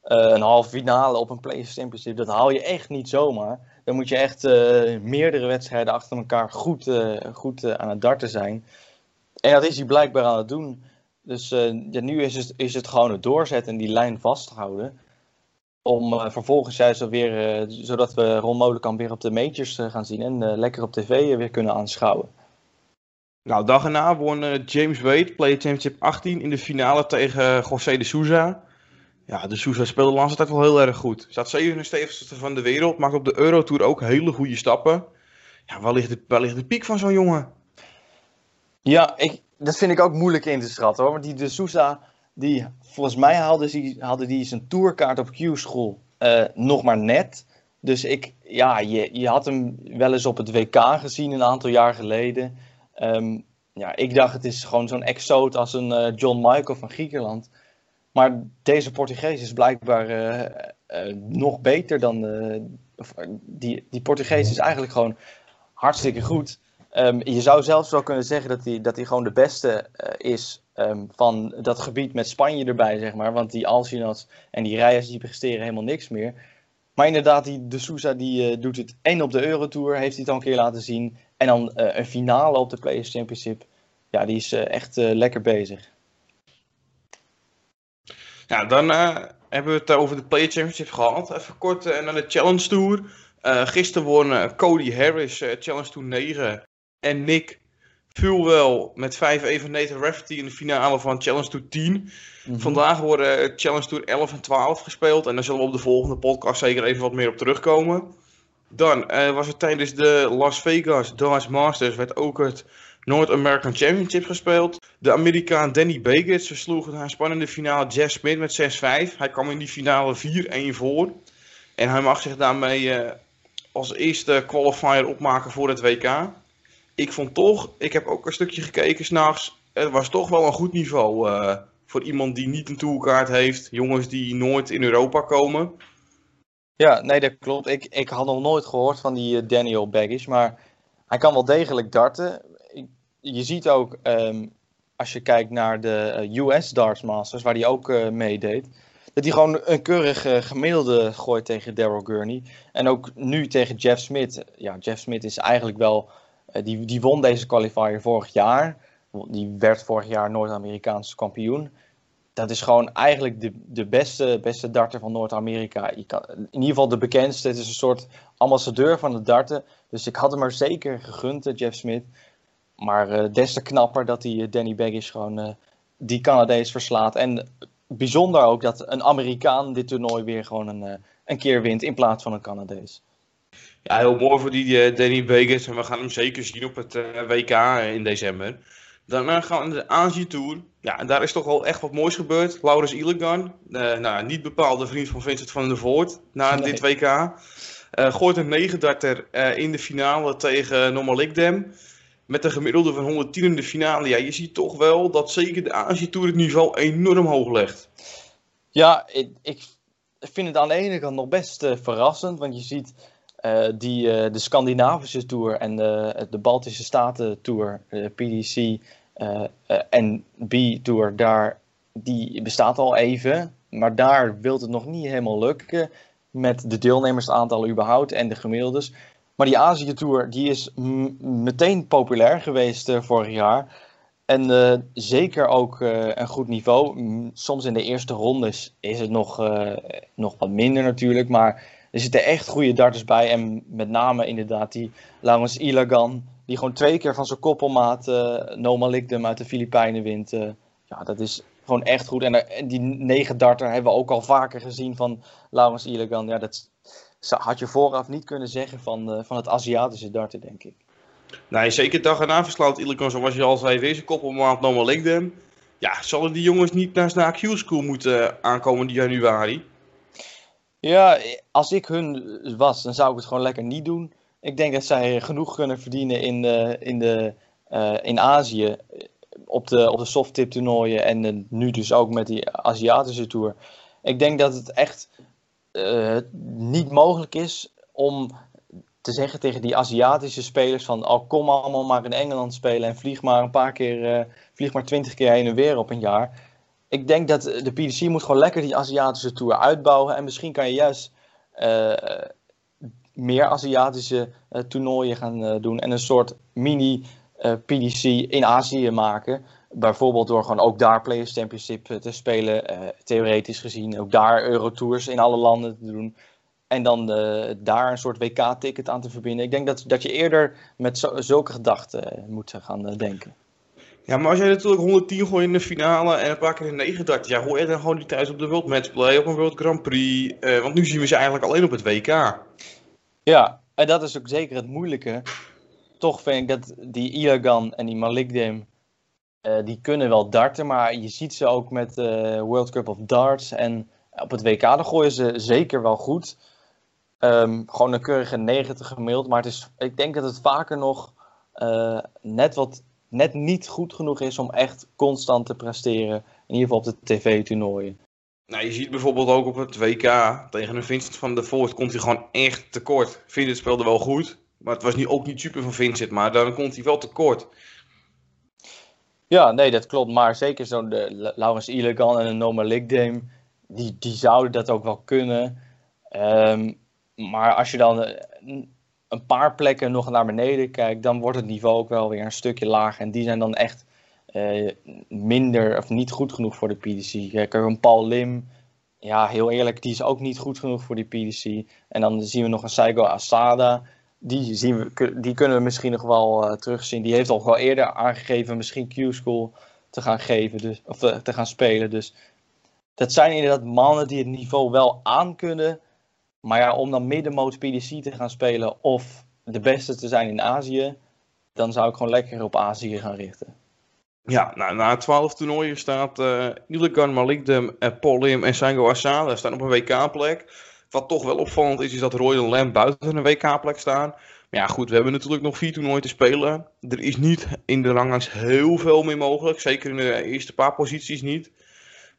een halve finale op een Players Championship. Dat haal je echt niet zomaar. Dan moet je echt uh, meerdere wedstrijden achter elkaar goed, goed aan het darten zijn. En dat is hij blijkbaar aan het doen. Dus ja, nu is het, is het gewoon het doorzetten en die lijn vasthouden. Om vervolgens juist alweer, zodat we Ron Molenkamp weer op de majors gaan zien en lekker op tv weer kunnen aanschouwen. Nou, dag erna won James Wade, Play Championship 18 in de finale tegen José de Souza. Ja, de Souza speelde de laatste tijd wel heel erg goed. Staat 77ste van de wereld, maakt op de Eurotour ook hele goede stappen. Ja, waar ligt de, waar ligt de piek van zo'n jongen? Ja, ik, dat vind ik ook moeilijk in te schatten hoor. Want die de Souza, die, volgens mij hadden die, hadden die zijn tourkaart op Q-school uh, nog maar net. Dus ik, ja, je, je had hem wel eens op het WK gezien een aantal jaar geleden. Um, ja, ik dacht het is gewoon zo'n exoot als een uh, John Michael van Griekenland. Maar deze Portugees is blijkbaar uh, nog beter dan. Die, die Portugees is eigenlijk gewoon hartstikke goed. Um, je zou zelfs wel kunnen zeggen dat hij, dat gewoon de beste is Um, van dat gebied met Spanje erbij, zeg maar. Want die Alcinas en die Reyes die presteren helemaal niks meer. Maar inderdaad, die De Sousa die doet het en op de Eurotour, heeft hij het al een keer laten zien. En dan uh, een finale op de Players Championship. Ja, die is uh, echt lekker bezig. Ja, dan hebben we het over de Players Championship gehad. Even kort naar de Challenge Tour. gisteren won Cody Harris Challenge Tour 9. En Nick viel wel met 5-1 van Nathan Rafferty in de finale van Challenge Tour 10. Mhm. Vandaag worden Challenge Tour 11 en 12 gespeeld. En daar zullen we op de volgende podcast zeker even wat meer op terugkomen. Dan eh, was het tijdens de Las Vegas Darts Masters werd ook het North American Championship gespeeld. De Amerikaan Danny Begich versloeg een spannende finale Jeff Smith met 6-5. Hij kwam in die finale 4-1 voor. En hij mag zich daarmee uh, als eerste qualifier opmaken voor het WK. Ik vond toch, ik heb ook een stukje gekeken s'nachts. Het was toch wel een goed niveau uh, voor iemand die niet een tourkaart heeft. Jongens die nooit in Europa komen. Ja, nee, dat klopt. Ik, ik had nog nooit gehoord van die uh, Daniel Baggage, maar hij kan wel degelijk darten. Je ziet ook, um, als je kijkt naar de US Darts Masters, waar hij ook uh, meedeed, dat hij gewoon een keurig gemiddelde gooit tegen Daryl Gurney. En ook nu tegen Jeff Smith. Ja, Jeff Smith is eigenlijk wel, die, die won deze qualifier vorig jaar. Die werd vorig jaar Noord-Amerikaans kampioen dat is gewoon eigenlijk de, de beste, beste darter van Noord-Amerika. In ieder geval de bekendste. Het is een soort ambassadeur van de darten. Dus ik had hem er zeker gegund, Jeff Smith. Maar uh, des te knapper dat hij Danny Baggish gewoon die Canadees verslaat. En bijzonder ook dat een Amerikaan dit toernooi weer gewoon een, een keer wint in plaats van een Canadees. Ja, heel mooi voor die Danny Baggish. En we gaan hem zeker zien op het WK in december. Daarna gaan we naar de Azië Tour. Ja, en daar is toch wel echt wat moois gebeurd. Laurens Illegan, uh, nou, niet bepaalde vriend van Vincent van der Voort na nee. dit WK. Uh, gooit een 39 uh, in de finale tegen Normalikdem. Met een gemiddelde van 110 in de finale. Ja, je ziet toch wel dat zeker de Azië Tour het niveau enorm hoog legt. Ja, ik, ik vind het aan de ene kant nog best verrassend. Want je ziet uh, die, uh, de Scandinavische Tour en de, de Baltische Staten Tour, de PDC en B-Tour, daar, die bestaat al even. Maar daar wil het nog niet helemaal lukken met de deelnemersaantallen überhaupt en de gemiddeldes. Maar die Azië Tour die is meteen populair geweest vorig jaar. En zeker ook een goed niveau. Soms in de eerste rondes is het nog, nog wat minder natuurlijk, maar er zitten echt goede darters bij. En met name inderdaad die Laurens Ilagan. Die gewoon twee keer van zijn koppelmaat uh, Noma Likdem uit de Filipijnen wint. Uh, ja, dat is gewoon echt goed. En, uh, die negen darter hebben we ook al vaker gezien van Laurens Ilagan. Ja, dat had je vooraf niet kunnen zeggen van, van het Aziatische darten, denk ik. Nee, zeker dag erna verslaat Ilagan, zoals je al zei, weer zijn koppelmaat Noma Likdem. Ja, zullen die jongens niet naar de Q-school moeten aankomende januari? Ja, als ik hun was, dan zou ik het gewoon lekker niet doen. Ik denk dat zij genoeg kunnen verdienen in, de, in, de, uh, in Azië. Op de, op de softtip toernooien en uh, nu dus ook met die Aziatische tour. Ik denk dat het echt uh, niet mogelijk is om te zeggen tegen die Aziatische spelers van oh, kom allemaal maar in Engeland spelen en vlieg maar een paar keer, vlieg maar twintig keer heen en weer op een jaar ik denk dat de PDC moet gewoon lekker die Aziatische tour uitbouwen. En misschien kan je juist meer Aziatische uh, toernooien gaan uh, doen. En een soort mini PDC in Azië maken. Bijvoorbeeld door gewoon ook daar Players Championship te spelen. theoretisch gezien ook daar Eurotours in alle landen te doen. En dan daar een soort WK-ticket aan te verbinden. Ik denk dat, dat je eerder met zulke gedachten moet gaan denken. Ja, maar als jij natuurlijk 110 gooit in de finale en een paar keer in 39, ja, hoor je dan gewoon niet thuis op de World Matchplay, op een World Grand Prix? Want nu zien we ze eigenlijk alleen op het WK. Ja, en dat is ook zeker het moeilijke. Toch vind ik dat die Ilagan en die Malikdem, uh, die kunnen wel darten, maar je ziet ze ook met uh, World Cup of Darts. En op het WK, dan gooien ze zeker wel goed. Um, gewoon een keurige 90 gemiddeld, maar het is, ik denk dat het vaker nog uh, net wat net niet goed genoeg is om echt constant te presteren. In ieder geval op de tv-toernooien. Nou, je ziet bijvoorbeeld ook op het WK tegen een Vincent van der Voort komt hij gewoon echt tekort. Vincent speelde wel goed, maar het was niet, ook niet super van Vincent, maar dan komt hij wel tekort. Ja, nee, dat klopt. Maar zeker zo'n Laurens Illegan en een Noma Ligdame, die, die zouden dat ook wel kunnen. Um, maar als je dan een paar plekken nog naar beneden kijkt, dan wordt het niveau ook wel weer een stukje lager. En die zijn dan echt uh, minder of niet goed genoeg voor de PDC. Kijk, een Paul Lim, ja, heel eerlijk, die is ook niet goed genoeg voor die PDC. En dan zien we nog een Saigo Asada. die, zien we, die kunnen we misschien nog wel uh, terugzien. Die heeft al wel eerder aangegeven misschien Q-School te gaan geven, dus, of te, gaan spelen. Dus dat zijn inderdaad mannen die het niveau wel aan kunnen. Maar ja, om dan middenmoot PDC te gaan spelen of de beste te zijn in Azië, dan zou ik gewoon lekker op Azië gaan richten. Ja, nou, na 12 toernooien staat uh, Ilgan Malikdem, uh, Paul Lim en Sango Asada staan op een WK-plek. Wat toch wel opvallend is, is dat Lam buiten een WK-plek staan. Maar ja, goed, we hebben natuurlijk nog vier toernooien te spelen. Er is niet in de ranglijst heel veel meer mogelijk. Zeker in de eerste paar posities niet.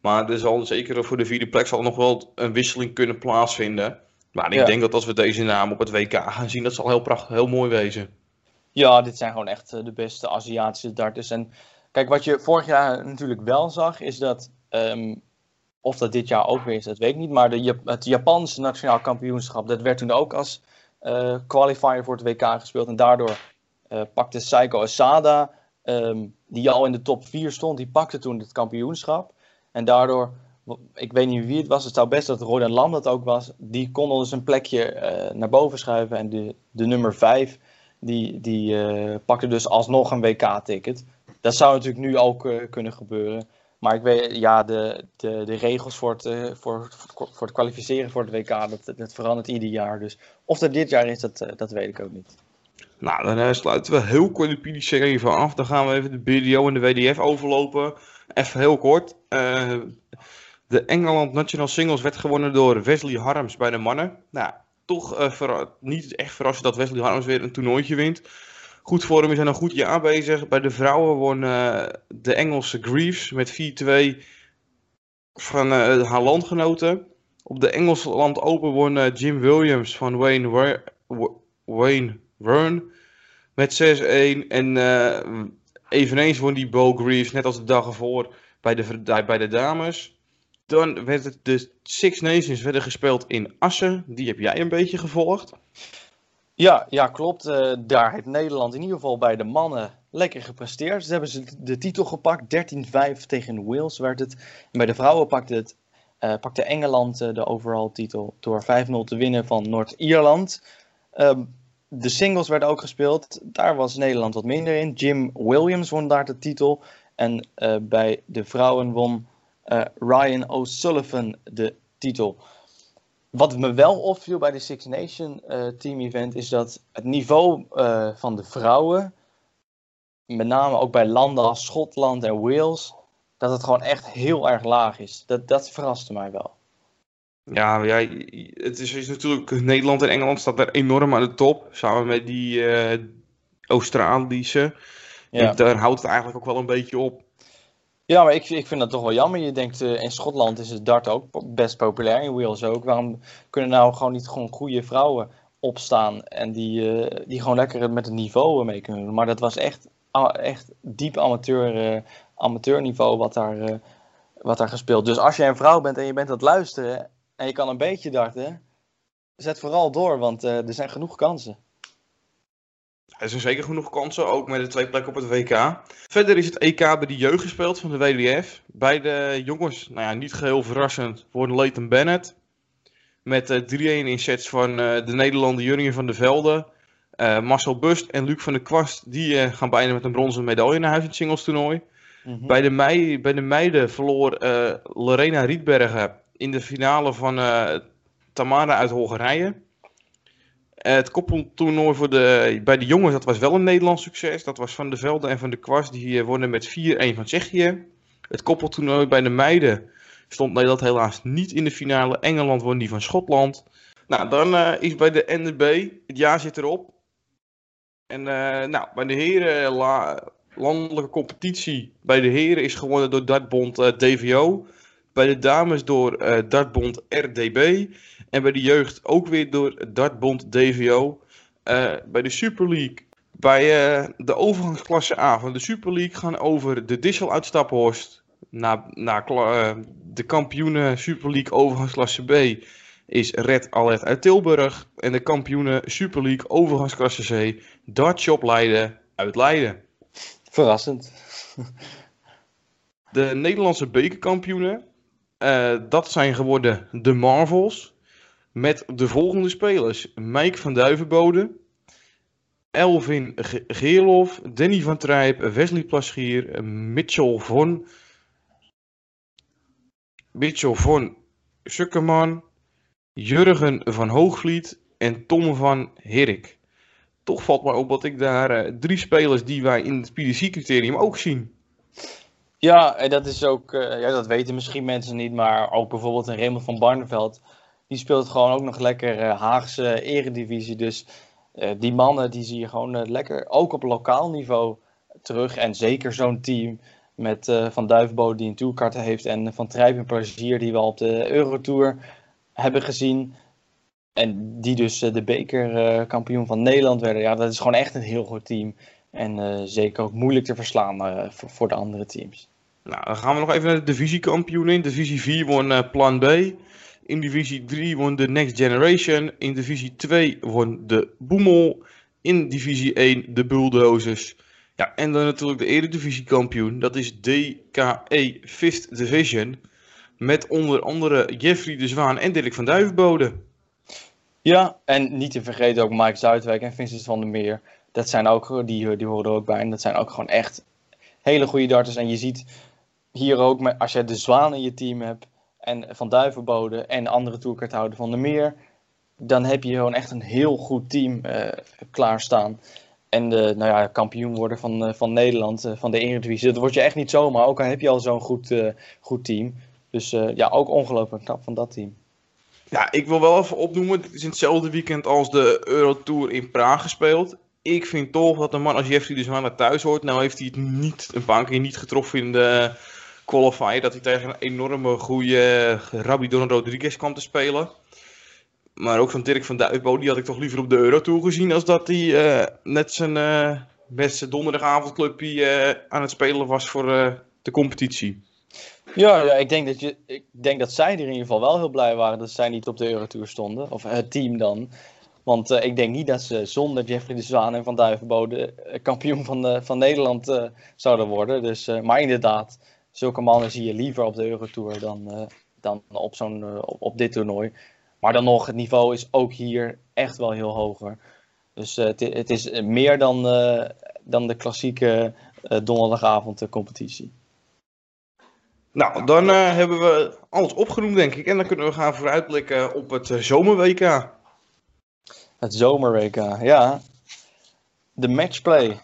Maar er zal zeker voor de vierde plek zal nog wel een wisseling kunnen plaatsvinden. Maar ik denk dat als we deze naam op het WK gaan zien, dat zal heel prachtig, heel mooi wezen. Ja, dit zijn gewoon echt eh, de beste Aziatische darters. En kijk, wat je vorig jaar natuurlijk wel zag, is dat, um, of dat dit jaar ook weer is, dat weet ik niet. Maar de, het Japanse nationaal kampioenschap, dat werd toen ook als uh, qualifier voor het WK gespeeld. En daardoor uh, pakte Saiko Asada, um, die al in de top 4 stond, die pakte toen het kampioenschap. En daardoor, ik weet niet wie het was, het zou best dat Rodan Lam dat ook was, die kon dus een plekje uh, naar boven schuiven. En de, de nummer 5, die, die pakte dus alsnog een WK-ticket. Dat zou natuurlijk nu ook uh, kunnen gebeuren. Maar ik weet, ja, de, de, de regels voor het, voor, voor het kwalificeren voor het WK, dat, dat verandert ieder jaar. Dus of dat dit jaar is, dat, dat weet ik ook niet. Nou, dan sluiten we heel kort de PDC even af. Dan gaan we even de BDO en de WDF overlopen. Even heel kort. De Engeland National Singles werd gewonnen door Wesley Harms bij de mannen. Nou, toch uh, niet echt verrassend dat Wesley Harms weer een toernooitje wint. Goed voor hem hij een goed jaar bezig. Bij de vrouwen won uh, de Engelse Greaves met 4-2 van haar landgenoten. Op de Engelse Land Open won Jim Williams van Wayne, Wayne Wern met 6-1. En Eveneens won die Bo Greaves, net als de dag ervoor, bij de, bij de dames. Dan werd het de Six Nations werden gespeeld in Assen. Die heb jij een beetje gevolgd. Ja, ja klopt. Uh, daar heeft Nederland in ieder geval bij de mannen lekker gepresteerd. Ze hebben ze de titel gepakt. 13-5 tegen Wales werd het. En bij de vrouwen pakte, het, uh, pakte Engeland uh, de overall titel door 5-0 te winnen van Noord-Ierland. Um, de singles werden ook gespeeld. Daar was Nederland wat minder in. Jim Williams won daar de titel. En bij de vrouwen won Ryan O'Sullivan de titel. Wat me wel opviel bij de Six Nation uh, Team Event is dat het niveau van de vrouwen, met name ook bij landen als Schotland en Wales, dat het gewoon echt heel erg laag is. Dat, dat verraste mij wel. Ja, ja het is, is, natuurlijk Nederland en Engeland staat daar enorm aan de top. Samen met die uh, Australische. Ja. daar houdt het eigenlijk ook wel een beetje op. Ja, maar ik, ik vind dat toch wel jammer. Je denkt, uh, in Schotland is het dart ook best populair, in Wales ook. Waarom kunnen nou gewoon niet gewoon goede vrouwen opstaan en die, uh, die gewoon lekker met het niveau mee kunnen doen? Maar dat was echt, echt diep amateur, amateurniveau wat daar, wat daar gespeeld. Dus als je een vrouw bent en je bent aan het luisteren en je kan een beetje darten, zet vooral door, want uh, er zijn genoeg kansen. Er zijn zeker genoeg kansen, ook met de twee plekken op het WK. Verder is het EK bij de jeugd gespeeld van de WWF. Bij de jongens, nou ja, niet geheel verrassend, worden Leighton Bennett. Met uh, eh, 3-1 in sets van uh, de Nederlander Jurgen van der Velde. Uh, Marcel Bust en Luc van der Kwast, die gaan bijna met een bronzen medaille naar huis in het singles toernooi. Mm -hmm. bij, de mei, bij de meiden verloor Lorena Rietbergen in de finale van Tamara uit Hongarije. Het koppeltoernooi voor de, bij de jongens, dat was wel een Nederlands succes. Dat was Van de Velde en Van de Kwast. Die uh, wonnen met 4-1 van Tsjechië. Het koppeltoernooi bij de meiden stond Nederland helaas niet in de finale. Engeland won die van Schotland. Nou, dan uh, is bij de NDB, het jaar zit erop. En nou, bij de heren, la, landelijke competitie bij de heren is gewonnen door Dartbond DVO. Bij de dames door uh, Dartbond RDB. En bij de jeugd ook weer door Dartbond DVO. Uh, eh, bij de Super League. Bij uh, de overgangsklasse A van de Super League gaan over de Dissel uit Staphorst. Naar, naar de kampioenen Super League overgangsklasse B is Red Alert uit Tilburg. En de kampioenen Super League overgangsklasse C Dartshop Leiden uit Leiden. Verrassend. De Nederlandse bekerkampioenen uh, dat zijn geworden de Marvels. Met de volgende spelers: Mike van Duivenbode, Elvin Ge- Geerlof, Danny van Trijp, Wesley Plaschier, Mitchell von, Mitchell von Sukkerman, Jurgen van Hoogvliet en Tom van Herik. Toch valt mij op dat ik daar eh, drie spelers die wij in het PDC-criterium ook zien. Ja, en dat is ook, eh, ja, dat weten misschien mensen niet, maar ook bijvoorbeeld een Raymond van Barneveld. Die speelt gewoon ook nog lekker eh, Haagse eredivisie. Dus eh, die mannen die zie je gewoon lekker, ook op lokaal niveau, terug. En zeker zo'n team met Van Duivenbode die een tourkaart heeft en Van Trijp en Plezier die we al op de Eurotour hebben gezien. En die dus de bekerkampioen van Nederland werden. Ja, dat is gewoon echt een heel goed team. En zeker ook moeilijk te verslaan voor de andere teams. Nou, dan gaan we nog even naar de divisiekampioen in. Divisie 4 won eh, Plan B. In divisie 3 won de Next Generation. In divisie 2 won de Boemel. In divisie 1 de Bulldozers. Ja, en dan natuurlijk de eredivisiekampioen. Dat is DKE 5th Division. Met onder andere Jeffrey de Zwaan en Dirk van Duivenbode. Ja, en niet te vergeten ook Mike Zuidwijk en Vincent van der Meer. Dat zijn ook, die, die horen er ook bij. En dat zijn ook gewoon echt hele goede darters. En je ziet hier ook, met, als je de Zwaan in je team hebt, en Van Duivenbode en andere toerkaarthouder van der Meer, dan heb je gewoon echt een heel goed team uh, klaarstaan. En de, nou ja, kampioen worden van, uh, van Nederland, uh, van de Eredivisie. Dat word je echt niet zomaar, ook al heb je al zo'n goed, goed team. Dus ja, ook ongelooflijk knap van dat team. Ja, ik wil wel even opnoemen. Het is in hetzelfde weekend als de Eurotour in Praag gespeeld. Ik vind toch dat een man als Jeffrey de Zwaan naar thuis hoort. Nou heeft hij het niet een paar keer niet getroffen in de qualifier. Dat hij tegen een enorme goede Rabidon Rodriguez kwam te spelen. Maar ook van Dirk van Duivenbode, die had ik toch liever op de Eurotour gezien. Als dat hij uh, net zijn uh, beste donderdagavondclubje aan het spelen was voor de competitie. Ja, ja, ik, denk dat je, ik denk dat zij er in ieder geval wel heel blij waren dat zij niet op de Eurotour stonden. Of het team dan. Want ik denk niet dat ze zonder Jeffrey de Zwaan en Van Duivenbode kampioen van, uh, van Nederland zouden worden. Dus, maar inderdaad, zulke mannen zie je liever op de Eurotour dan, dan op, zo'n, op, op, dit toernooi. Maar dan nog, het niveau is ook hier echt wel heel hoger. Dus het, het, is meer dan, dan de klassieke donderdagavond competitie. Nou, dan uh, hebben we alles opgenoemd, denk ik. En dan kunnen we gaan vooruitblikken op het uh, zomer-WK. Het zomer-WK, ja. De matchplay.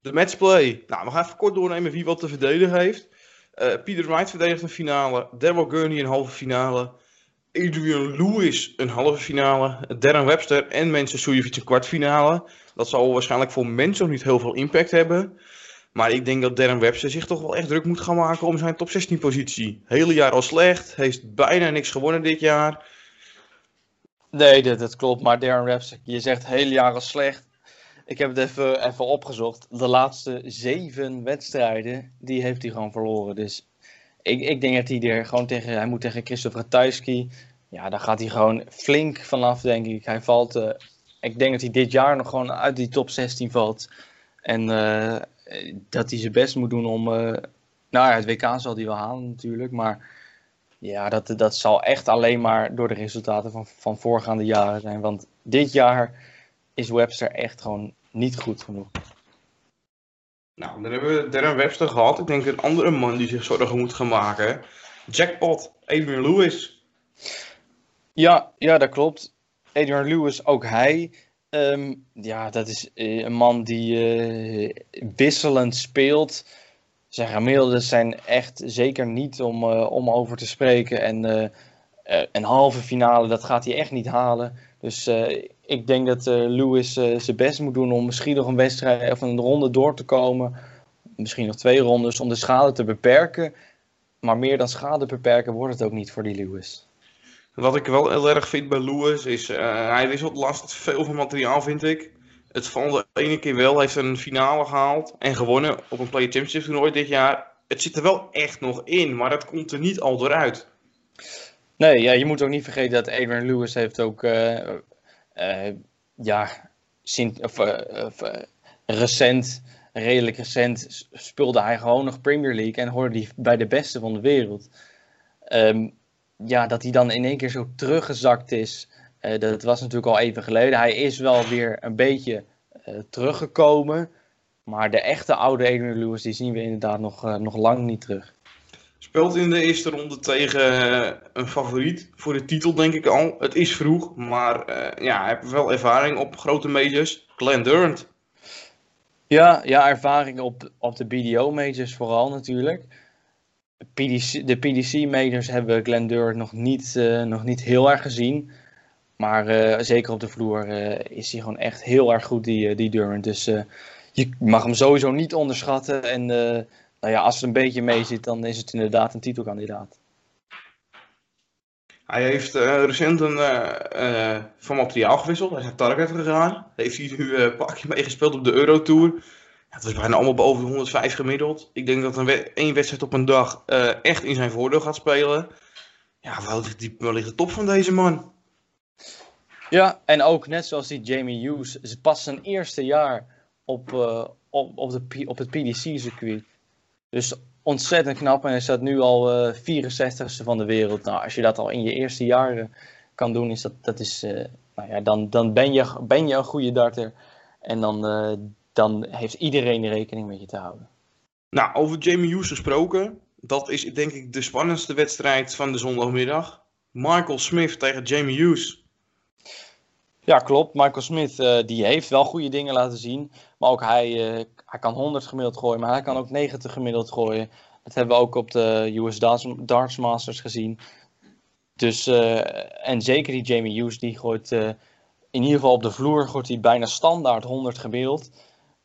De matchplay. Nou, we gaan even kort doornemen wie wat te verdedigen heeft. Uh, Peter Wright verdedigt een finale. Daryl Gurney een halve finale. Adrian Lewis een halve finale. Darren Webster en Mensen Sujevic een kwartfinale. Dat zal waarschijnlijk voor mensen nog niet heel veel impact hebben. Maar ik denk dat Darren Webster zich toch wel echt druk moet gaan maken om zijn top 16 positie. Hele jaar al slecht, heeft bijna niks gewonnen dit jaar. Nee, dat, dat klopt. Maar Darren Webster, je zegt hele jaar al slecht. Ik heb het even, even opgezocht. De laatste zeven wedstrijden, die heeft hij gewoon verloren. Dus ik, ik denk dat hij er gewoon tegen, hij moet tegen Christopher Ratajski. Ja, daar gaat hij gewoon flink vanaf, denk ik. Hij valt, uh, ik denk dat hij dit jaar nog gewoon uit die top 16 valt. En uh, dat hij zijn best moet doen om. Uh, nou ja, het WK zal hij wel halen natuurlijk. Maar ja, dat, dat zal echt alleen maar door de resultaten van, van voorgaande jaren zijn. Want dit jaar is Webster echt gewoon niet goed genoeg. Nou, dan hebben we Darren Webster gehad. Ik denk een andere man die zich zorgen moet gaan maken. Jackpot, Adrian Lewis. Ja, ja, dat klopt. Adrian Lewis, ook hij. Um, ja, dat is uh, een man die uh, wisselend speelt. Zijn gemiddelden zijn echt zeker niet om, uh, om over te spreken. En een halve finale, dat gaat hij echt niet halen. Dus ik denk dat Lewis zijn best moet doen om misschien nog een wedstrijd of een ronde door te komen. Misschien nog twee rondes om de schade te beperken. Maar meer dan schade beperken wordt het ook niet voor die Lewis. Wat ik wel heel erg vind bij Lewis is, uh, hij wisselt last veel van materiaal vind ik. Het valt de ene keer wel, hij heeft een finale gehaald en gewonnen op een Player Championship toernooi dit jaar. Het zit er wel echt nog in, maar dat komt er niet al doorhit. Nee, ja, je moet ook niet vergeten dat Adrian Lewis heeft ook, uh, ja, sint, of, of recent, redelijk recent, speelde hij gewoon nog Premier League en hoorde hij bij de beste van de wereld. Um, ja, dat hij dan in één keer zo teruggezakt is. Uh, dat was natuurlijk al even geleden. Hij is wel weer een beetje teruggekomen. Maar de echte oude Adrian Lewis, die zien we inderdaad nog, nog lang niet terug. Speelt in de eerste ronde tegen een favoriet voor de titel, denk ik al. Het is vroeg, maar ja, hij heeft wel ervaring op grote majors. Glenn Durant. Ja, ja ervaring op, op de BDO-majors vooral natuurlijk. PDC, de PDC-majors hebben Glenn Durant nog niet, uh, nog niet heel erg gezien. Maar uh, zeker op de vloer uh, is hij gewoon echt heel erg goed, die, die Durant. Dus je mag hem sowieso niet onderschatten. En nou ja, als het een beetje mee zit, dan is het inderdaad een titelkandidaat. Hij heeft recent een, van materiaal gewisseld. Hij is naar Target gegaan. Heeft hij nu een pakje meegespeeld op de Eurotour het was bijna allemaal boven de 105 gemiddeld. Ik denk dat een één wedstrijd op een dag uh, echt in zijn voordeel gaat spelen. Ja, waar ligt, die, waar ligt de top van deze man? Ja, en ook net zoals die Jamie Hughes. Ze pas zijn eerste jaar op, uh, op, op, de, op het PDC-circuit. Dus ontzettend knap. En hij staat nu al uh, 64ste van de wereld. Nou, als je dat al in je eerste jaren kan doen, is dat, dat is, uh, nou ja, dan, dan ben, je, ben je een goede darter. En dan, dan heeft iedereen rekening met je te houden. Nou, over Jamie Hughes gesproken. Dat is denk ik de spannendste wedstrijd van de zondagmiddag. Michael Smith tegen Jamie Hughes. Ja, klopt. Michael Smith uh, die heeft wel goede dingen laten zien. Maar ook hij, uh, hij kan 100 gemiddeld gooien, maar hij kan ook 90 gemiddeld gooien. Dat hebben we ook op de US Darts, Masters gezien. Dus, uh, en zeker die Jamie Hughes, die gooit in ieder geval op de vloer gooit hij bijna standaard 100 gemiddeld.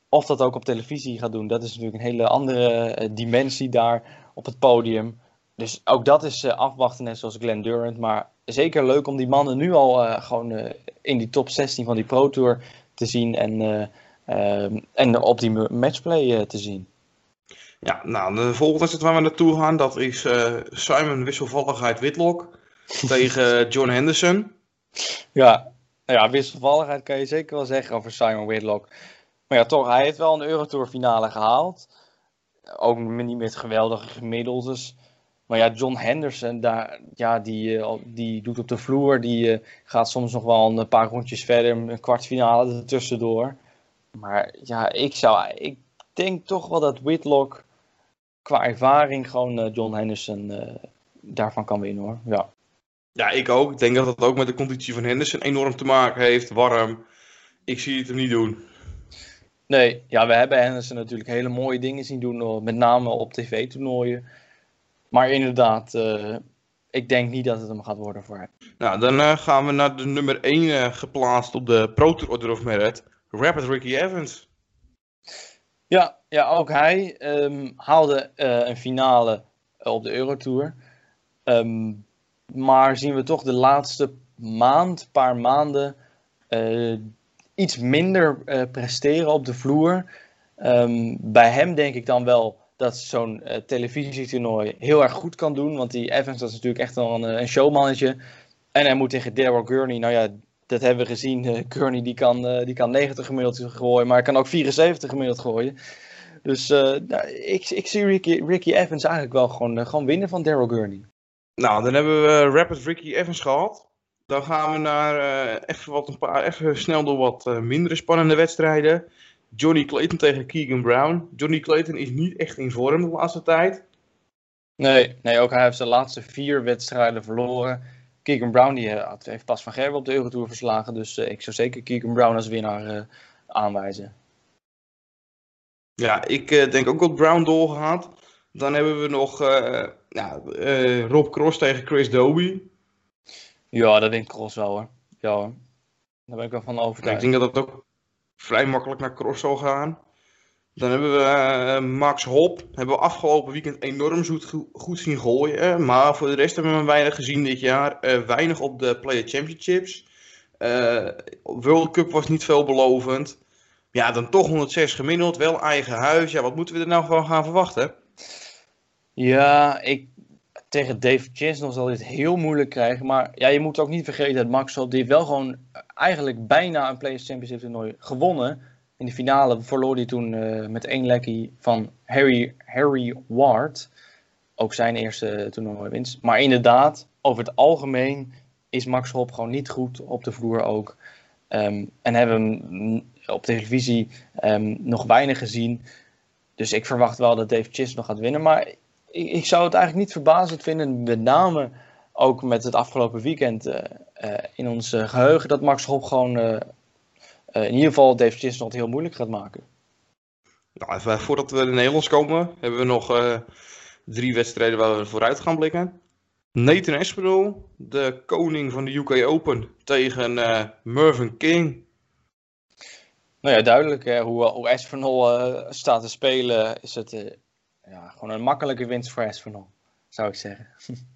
Of dat ook op televisie gaat doen, dat is natuurlijk een hele andere uh, dimensie daar op het podium. Dus ook dat is afwachten, net zoals Glenn Durant. Maar zeker leuk om die mannen nu al gewoon in die top 16 van die Pro Tour te zien en, en op die matchplay te zien. Ja, nou, de volgende wedstrijd waar we naartoe gaan, dat is Simon Wisselvalligheid Whitlock tegen John Henderson. Ja, ja, wisselvalligheid kan je zeker wel zeggen over Simon Whitlock. Maar ja, toch, hij heeft wel een Eurotour finale gehaald. Ook niet met geweldige gemiddeldes. Maar ja, John Henderson, daar, ja, die, eh, die doet op de vloer. Die eh, gaat soms nog wel een paar rondjes verder. Een kwartfinale ertussendoor. Maar ja, ik, zou, ik denk toch wel dat Whitlock qua ervaring gewoon eh, John Henderson daarvan kan winnen hoor. Ja. ja, ik ook. Ik denk dat dat ook met de conditie van Henderson enorm te maken heeft. Warm. Ik zie het hem niet doen. Nee, ja, we hebben Henderson natuurlijk hele mooie dingen zien doen, met name op tv-toernooien. Maar inderdaad, uh, ik denk niet dat het hem gaat worden voor hem. Nou, dan uh, gaan we naar de nummer 1 uh, eh, geplaatst op de Pro Tour Order of Merit. Rapid Ricky Evans. Ja, ja ook hij um, haalde een finale op de Eurotour. Um, maar zien we toch de laatste maand, paar maanden, iets minder presteren op de vloer. Um, bij hem denk ik dan wel dat zo'n uh, televisietoernooi heel erg goed kan doen. Want die Evans dat is natuurlijk echt wel een, eh, een showmannetje. En hij moet tegen Daryl Gurney. Nou ja, dat hebben we gezien. Uh, Gurney die kan, die kan 90 gemiddeld gooien, maar hij kan ook 74 gemiddeld gooien. Dus nou, ik, ik zie Ricky, Ricky Evans eigenlijk wel gewoon, gewoon winnen van Daryl Gurney. Nou, dan hebben we Rapid Ricky Evans gehad. Dan gaan we naar even, wat een paar, even snel door wat mindere spannende wedstrijden. Johnny Clayton tegen Keegan Brown. Johnny Clayton is niet echt in vorm de laatste tijd. Nee, nee ook hij heeft zijn laatste vier wedstrijden verloren. Keegan Brown die, uh, heeft pas van Gerben op de Eurotour verslagen. Dus ik zou zeker Keegan Brown als winnaar aanwijzen. Ja, ik denk ook dat Brown doorgaat. Dan hebben we nog ja, Rob Cross tegen Chris Dobie. Ja, dat wint Cross wel hoor. Ja hoor. Daar ben ik wel van overtuigd. ik denk dat dat ook vrij makkelijk naar Cross zal gaan. Dan hebben we uh, Max Hop. Hebben we afgelopen weekend enorm goed, zien gooien. Maar voor de rest hebben we hem weinig gezien dit jaar. Uh, weinig op de Player Championships. Uh, World Cup was niet veelbelovend. Ja, dan toch 106 gemiddeld. Wel eigen huis. Ja, wat moeten we er nou van gaan verwachten? Ja, ik tegen Dave Chesnell zal dit heel moeilijk krijgen. Maar ja, je moet ook niet vergeten dat Max die heeft wel gewoon eigenlijk bijna een Players Championship toernooi gewonnen. In de finale verloor hij toen uh, met één lekkie van Harry, Harry Ward. Ook zijn eerste toernooi winst. Maar inderdaad, over het algemeen is Max Hop gewoon niet goed op de vloer ook. Ehm, en hebben hem op televisie um, nog weinig gezien. Dus ik verwacht wel dat Dave Chis nog gaat winnen. Maar ik, ik, zou het eigenlijk niet verbazend vinden, met name ook met het afgelopen weekend uh, uh, in ons geheugen, dat Max Hop gewoon in ieder geval Dave Chis nog heel moeilijk gaat maken. Nou, even, voordat we in Nederlands komen, hebben we nog drie wedstrijden waar we vooruit gaan blikken. Nathan Espinol, de koning van de UK Open, tegen Mervyn King. Nou ja, duidelijk. Hè, hoe, hoe Espinol uh, staat te spelen, is het uh, ja, gewoon een makkelijke winst voor Espinol, zou ik zeggen.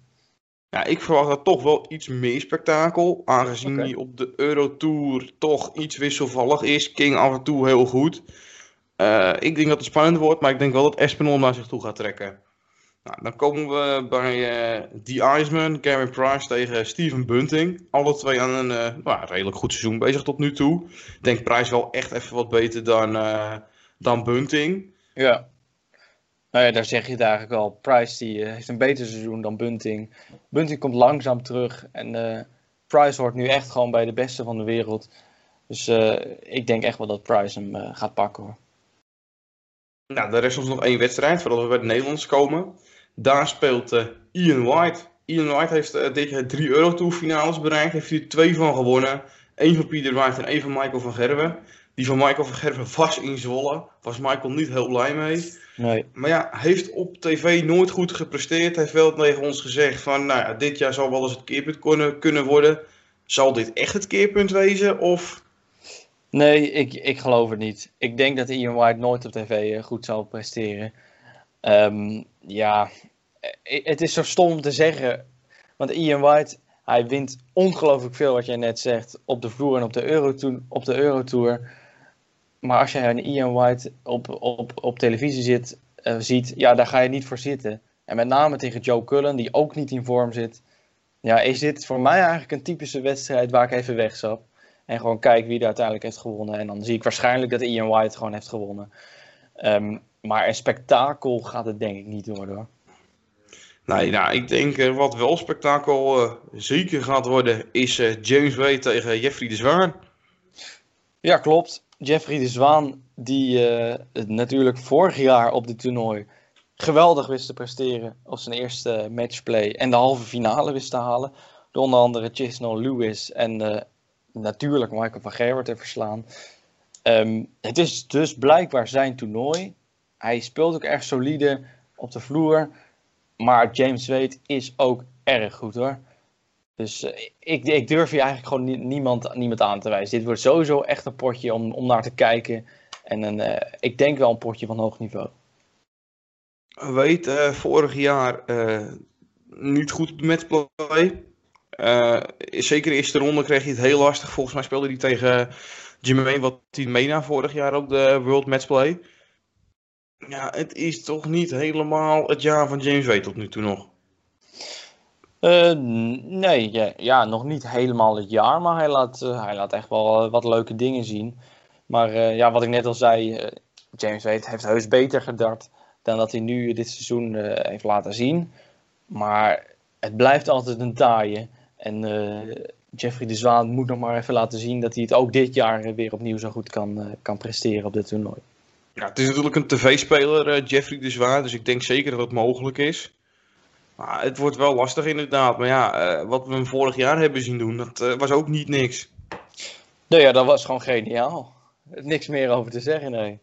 Ja, ik verwacht dat toch wel iets meer spektakel. Aangezien okay. hij op de Eurotour toch iets wisselvallig is. King af en toe heel goed. Uh, ik denk dat het spannend wordt, maar ik denk wel dat Espinol naar zich toe gaat trekken. Nou, dan komen we bij uh, The Iceman, Gary Price tegen Steven Bunting. Alle twee aan een uh, nou, redelijk goed seizoen bezig tot nu toe. Ik denk Price wel echt even wat beter dan, dan Bunting. Ja. Nou ja, daar zeg je het eigenlijk al. Price die, heeft een beter seizoen dan Bunting. Bunting komt langzaam terug. En Price hoort nu echt gewoon bij de beste van de wereld. Dus ik denk echt wel dat Price hem gaat pakken hoor. Nou, er is ons nog één wedstrijd voordat we bij de Nederlands komen. Daar speelt Ian White. Ian White heeft dit jaar drie Eurotour finales bereikt. Heeft er twee van gewonnen. Eén van Pieter White en één van Michael van Gerwen. Die van Michael van Gerwen was in Zwolle. Was Michael niet heel blij mee. Nee. Maar ja, heeft op tv nooit goed gepresteerd. Heeft wel tegen ons gezegd van, nou ja, dit jaar zal wel eens het keerpunt kunnen, kunnen worden. Zal dit echt het keerpunt wezen? Of Nee, ik, ik geloof het niet. Ik denk dat Ian White nooit op tv goed zal presteren. Um, ja, het is zo stom om te zeggen. Want Ian White, hij wint ongelooflijk veel, wat jij net zegt, op de vloer en op de, Eurotour, op de Eurotour. Maar als je een Ian White op, op, op televisie zit, uh, ziet, ja, daar ga je niet voor zitten. En met name tegen Joe Cullen, die ook niet in vorm zit. Ja, is dit voor mij eigenlijk een typische wedstrijd waar ik even wegzap. En gewoon kijk wie er uiteindelijk heeft gewonnen. En dan zie ik waarschijnlijk dat Ian White gewoon heeft gewonnen. Um, maar een spektakel gaat het denk ik niet worden hoor. Nee, nou, ik denk uh, wat wel spektakel uh, zeker gaat worden is uh, James Wade tegen Jeffrey de Zwaan. Ja, klopt. Jeffrey de Zwaan, die natuurlijk vorig jaar op dit toernooi geweldig wist te presteren op zijn eerste matchplay en de halve finale wist te halen. Door onder andere Chisnell Lewis en natuurlijk Michael van Gerwen te verslaan. Um, het is dus blijkbaar zijn toernooi. Hij speelt ook erg solide op de vloer. Maar James Wade is ook erg goed hoor. Dus uh, ik, ik, durf hier eigenlijk gewoon nie, niemand, niemand aan te wijzen. Dit wordt sowieso echt een potje om, om naar te kijken. En een, uh, ik denk wel een potje van hoog niveau. Weet, uh, vorig jaar niet goed met play. zeker de eerste ronde kreeg hij het heel lastig. Volgens mij speelde hij tegen Jermaine Watimena vorig jaar ook de World Matchplay. Ja, het is toch niet helemaal het jaar van James Wade tot nu toe nog? Uh, nee, ja, ja, nog niet helemaal het jaar, maar hij laat, uh, hij laat echt wel uh, wat leuke dingen zien. Maar ja, wat ik net al zei, James Wade heeft heus beter gedart dan dat hij nu dit seizoen heeft laten zien. Maar het blijft altijd een taaie. En Jeffrey de Zwaan moet nog maar even laten zien dat hij het ook dit jaar weer opnieuw zo goed kan, kan presteren op dit toernooi. Ja, het is natuurlijk een tv-speler, Jeffrey de Zwaar, dus ik denk zeker dat het mogelijk is. Maar het wordt wel lastig inderdaad. Maar ja, uh, wat we hem vorig jaar hebben zien doen, dat uh, was ook niet niks. Nee, ja, dat was gewoon geniaal. Niks meer over te zeggen, nee.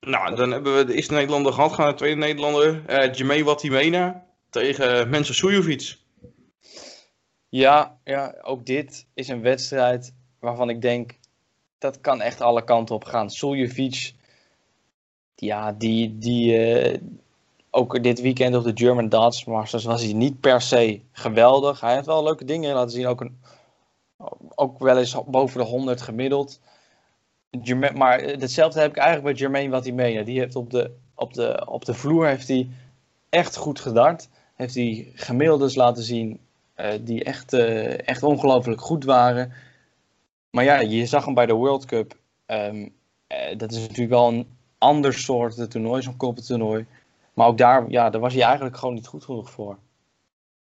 Nou, dan hebben we de eerste Nederlander gehad. Gaan de tweede Nederlander, uh, Watimena tegen Mensen Sujovic. Ja, ja, ook dit is een wedstrijd waarvan ik denk, dat kan echt alle kanten op gaan. Suljovic ja, die, die uh, ook dit weekend op de German Darts Masters was hij niet per se geweldig. Hij heeft wel leuke dingen laten zien. Ook, een, ook wel eens boven de 100 gemiddeld. Maar hetzelfde heb ik eigenlijk bij Jermaine wat hij mee. Die heeft op de, op de, op de vloer heeft hij echt goed gedart. Heeft hij gemiddeldes laten zien uh, die echt, uh, echt ongelooflijk goed waren. Maar ja, je zag hem bij de World Cup. Um, uh, dat is natuurlijk wel een ander soort toernooi, zo'n koppeltoernooi. Maar ook daar, ja, daar was hij eigenlijk gewoon niet goed genoeg voor.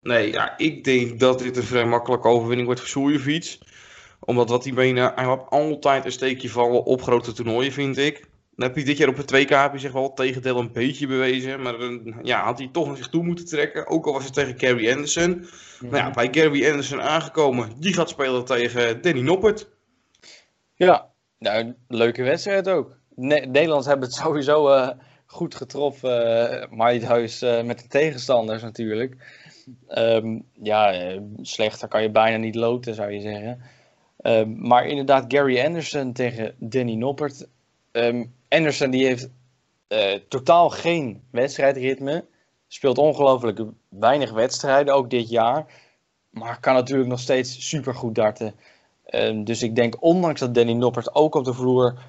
Nee, ja, ik denk dat dit een vrij makkelijke overwinning wordt voor Soerjevic. Omdat wat hij benen, hij had altijd een steekje vallen op grote toernooien, vind ik. Dan heb je dit jaar op het 2K heb je zich wel tegendeel een beetje bewezen. Maar dan ja, had hij toch naar zich toe moeten trekken. Ook al was het tegen Gary Anderson. Maar ja, bij Gary Anderson aangekomen. Die gaat spelen tegen Danny Noppert. Ja, nou, leuke wedstrijd ook. Ne Nederlands hebben het sowieso uh, goed getroffen. Uh, maar het huis uh, met de tegenstanders natuurlijk. Um, ja, slechter kan je bijna niet loten, zou je zeggen. Um, maar inderdaad, Gary Anderson tegen Danny Noppert. Um, Anderson die heeft totaal geen wedstrijdritme. Speelt ongelooflijk weinig wedstrijden, ook dit jaar. Maar kan natuurlijk nog steeds super goed darten. Dus ik denk, ondanks dat Danny Noppert ook op de vloer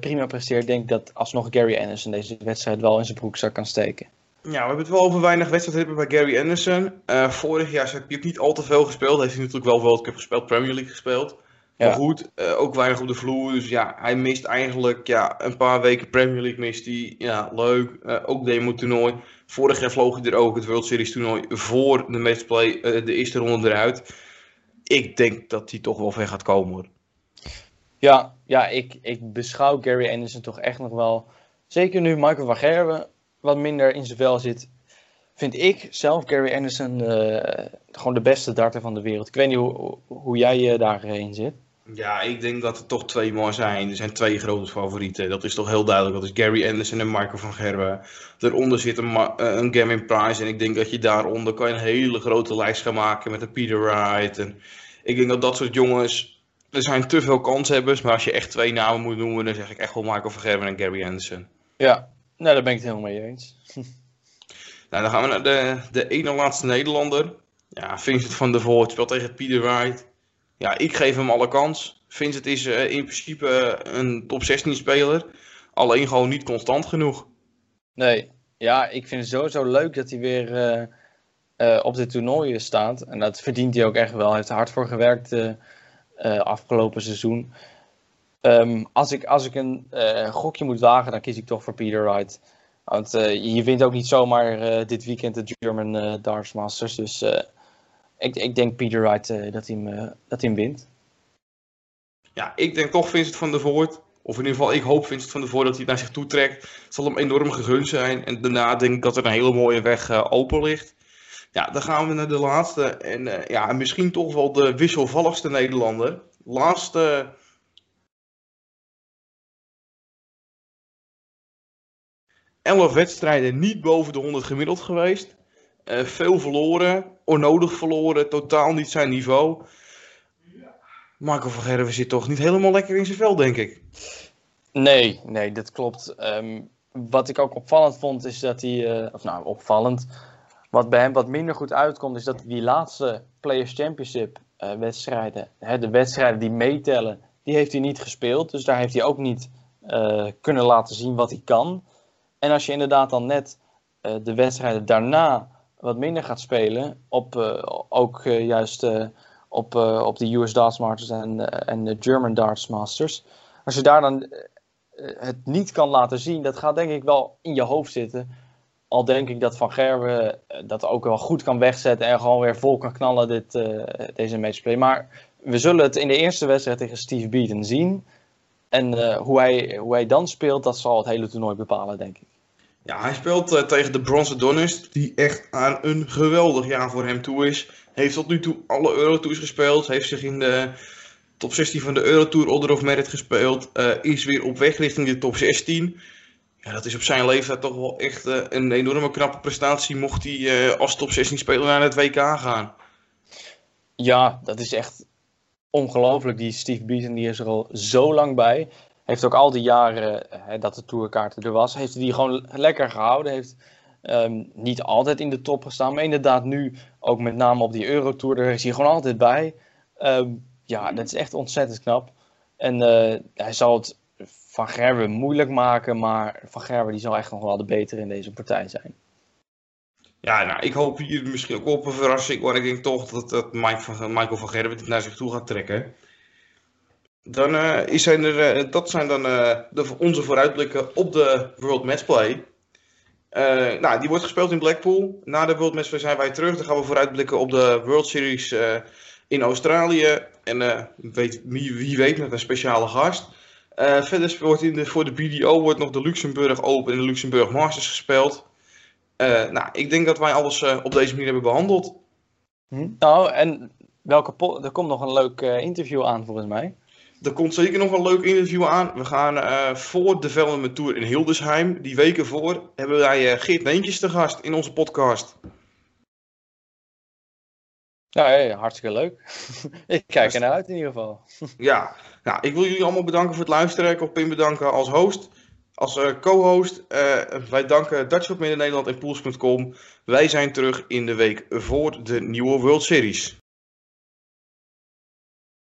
prima presteert, denk ik dat alsnog Gary Anderson deze wedstrijd wel in zijn broekzak kan steken. Ja, we hebben het wel over weinig wedstrijden bij Gary Anderson. Uh, vorig jaar heb je niet al te veel gespeeld. Heeft hij natuurlijk wel World Cup gespeeld, Premier League gespeeld. Ja. Maar goed, uh, ook weinig op de vloer. Dus ja, hij mist eigenlijk ja, een paar weken Premier League mist hij. Ja, leuk. Uh, ook demo toernooi. Vorig jaar vloog hij er ook het World Series toernooi voor de matchplay de eerste ronde eruit ik denk dat hij toch wel ver gaat komen hoor. Ja, ja ik, ik beschouw Gary Anderson toch echt nog wel. Zeker nu Michael van Gerwen wat minder in zijn vel zit. Vind ik zelf Gary Anderson uh, gewoon de beste darter van de wereld. Ik weet niet hoe, hoe jij uh, daarin zit. Ja, ik denk dat er toch twee man zijn. Er zijn twee grote favorieten. Dat is toch heel duidelijk. Dat is Gary Anderson en Michael van Gerwen. Daaronder zit een, uh, een Price. En ik denk dat je daaronder kan je een hele grote lijst gaan maken met een Peter Wright. En ik denk dat dat soort jongens... Er zijn te veel kanshebbers. Maar als je echt twee namen moet noemen... dan zeg ik echt wel Michael van Gerwen en Gary Anderson. Ja, nou, daar ben ik het helemaal mee eens. nou, dan gaan we naar de, de ene laatste Nederlander. Ja, Vincent van der Voort speelt tegen Peter Wright. Ja, ik geef hem alle kans. Vincent is uh, in principe een top 16 speler. Alleen gewoon niet constant genoeg. Nee, ja, ik vind het sowieso leuk dat hij weer uh, uh, op de toernooien staat. En dat verdient hij ook echt wel. Hij heeft er hard voor gewerkt afgelopen seizoen. Um, als, ik, als ik een gokje moet wagen, dan kies ik toch voor Peter Wright. Want je wint ook niet zomaar dit weekend de German Darts Masters. Dus ik, ik denk Peter Wright dat, hij hem, dat hij hem wint. Ja, ik denk toch Vincent van der Voort. Of in ieder geval, ik hoop Vincent van der Voort dat hij naar zich toe trekt. Het zal hem enorm gegund zijn. En daarna denk ik dat er een hele mooie weg open ligt. Ja, dan gaan we naar de laatste. En ja, misschien toch wel de wisselvalligste Nederlander. Laatste... Elf wedstrijden niet boven de 100 gemiddeld geweest. Uh, veel verloren, onnodig verloren, totaal niet zijn niveau. Marco van Gerwen zit toch niet helemaal lekker in zijn vel, denk ik. Nee, nee, dat klopt. Um, wat ik ook opvallend vond, is dat hij, uh, of nou, opvallend, wat bij hem wat minder goed uitkomt, is dat die laatste Players Championship uh, wedstrijden, hè, de wedstrijden die meetellen, die heeft hij niet gespeeld. Dus daar heeft hij ook niet kunnen laten zien wat hij kan. En als je inderdaad dan net de wedstrijden daarna wat minder gaat spelen. Op, ook juist op, op de US Darts Masters en, en de German Darts Masters. Als je daar dan het niet kan laten zien, dat gaat denk ik wel in je hoofd zitten. Al denk ik dat Van Gerwen dat ook wel goed kan wegzetten en gewoon weer vol kan knallen dit, deze matchplay. Maar we zullen het in de eerste wedstrijd tegen Steve Beaton zien. En hoe, hij, hoe hij dan speelt, dat zal het hele toernooi bepalen, denk ik. Ja, hij speelt tegen de Bronze Adonis, die echt aan een geweldig jaar voor hem toe is. Heeft tot nu toe alle Eurotours gespeeld, heeft zich in de top 16 van de Eurotour Order of Merit gespeeld, is weer op weg richting de top 16. Ja, dat is op zijn leeftijd toch wel echt uh, een enorme knappe prestatie, mocht hij als top 16 speler naar het WK gaan. Ja, dat is echt ongelooflijk. Die Steve Beaton die is er al zo lang bij heeft ook al die jaren hè, dat de tourkaarten er was, heeft hij die gewoon lekker gehouden. Heeft um, niet altijd in de top gestaan, maar inderdaad nu ook met name op die Eurotour, daar is hij gewoon altijd bij. Um, ja, dat is echt ontzettend knap. En uh, hij zal het Van Gerwen moeilijk maken, maar Van Gerwen die zal echt nog wel de betere in deze partij zijn. Ja, nou, ik hoop hier misschien ook op een verrassing, maar ik denk toch dat, dat Mike van, Michael van Gerwen het naar zich toe gaat trekken. Dan uh, zijn er, uh, dat zijn dan uh, de, onze vooruitblikken op de World Matchplay. nou, die wordt gespeeld in Blackpool. Na de World Matchplay zijn wij terug. Dan gaan we vooruitblikken op de World Series in Australië. En weet, wie, wie, weet met een speciale gast. Verder wordt in de, voor de BDO wordt nog de Luxemburg Open en de Luxemburg Masters gespeeld. nou, ik denk dat wij alles op deze manier hebben behandeld. Hm? Nou, en welke er komt nog een leuk interview aan volgens mij. Er komt zeker nog een leuk interview aan. We gaan voor de Velden Tour in Hildesheim, die weken voor, hebben wij Geert Neentjes te gast in onze podcast. Ja, hartstikke leuk. ik kijk er naar uit in ieder geval. ja, nou, ik wil jullie allemaal bedanken voor het luisteren. Ik wil Pim bedanken als host, als uh, co-host. wij danken Dutch Midden Nederland en Pools.com. Wij zijn terug in de week voor de nieuwe World Series.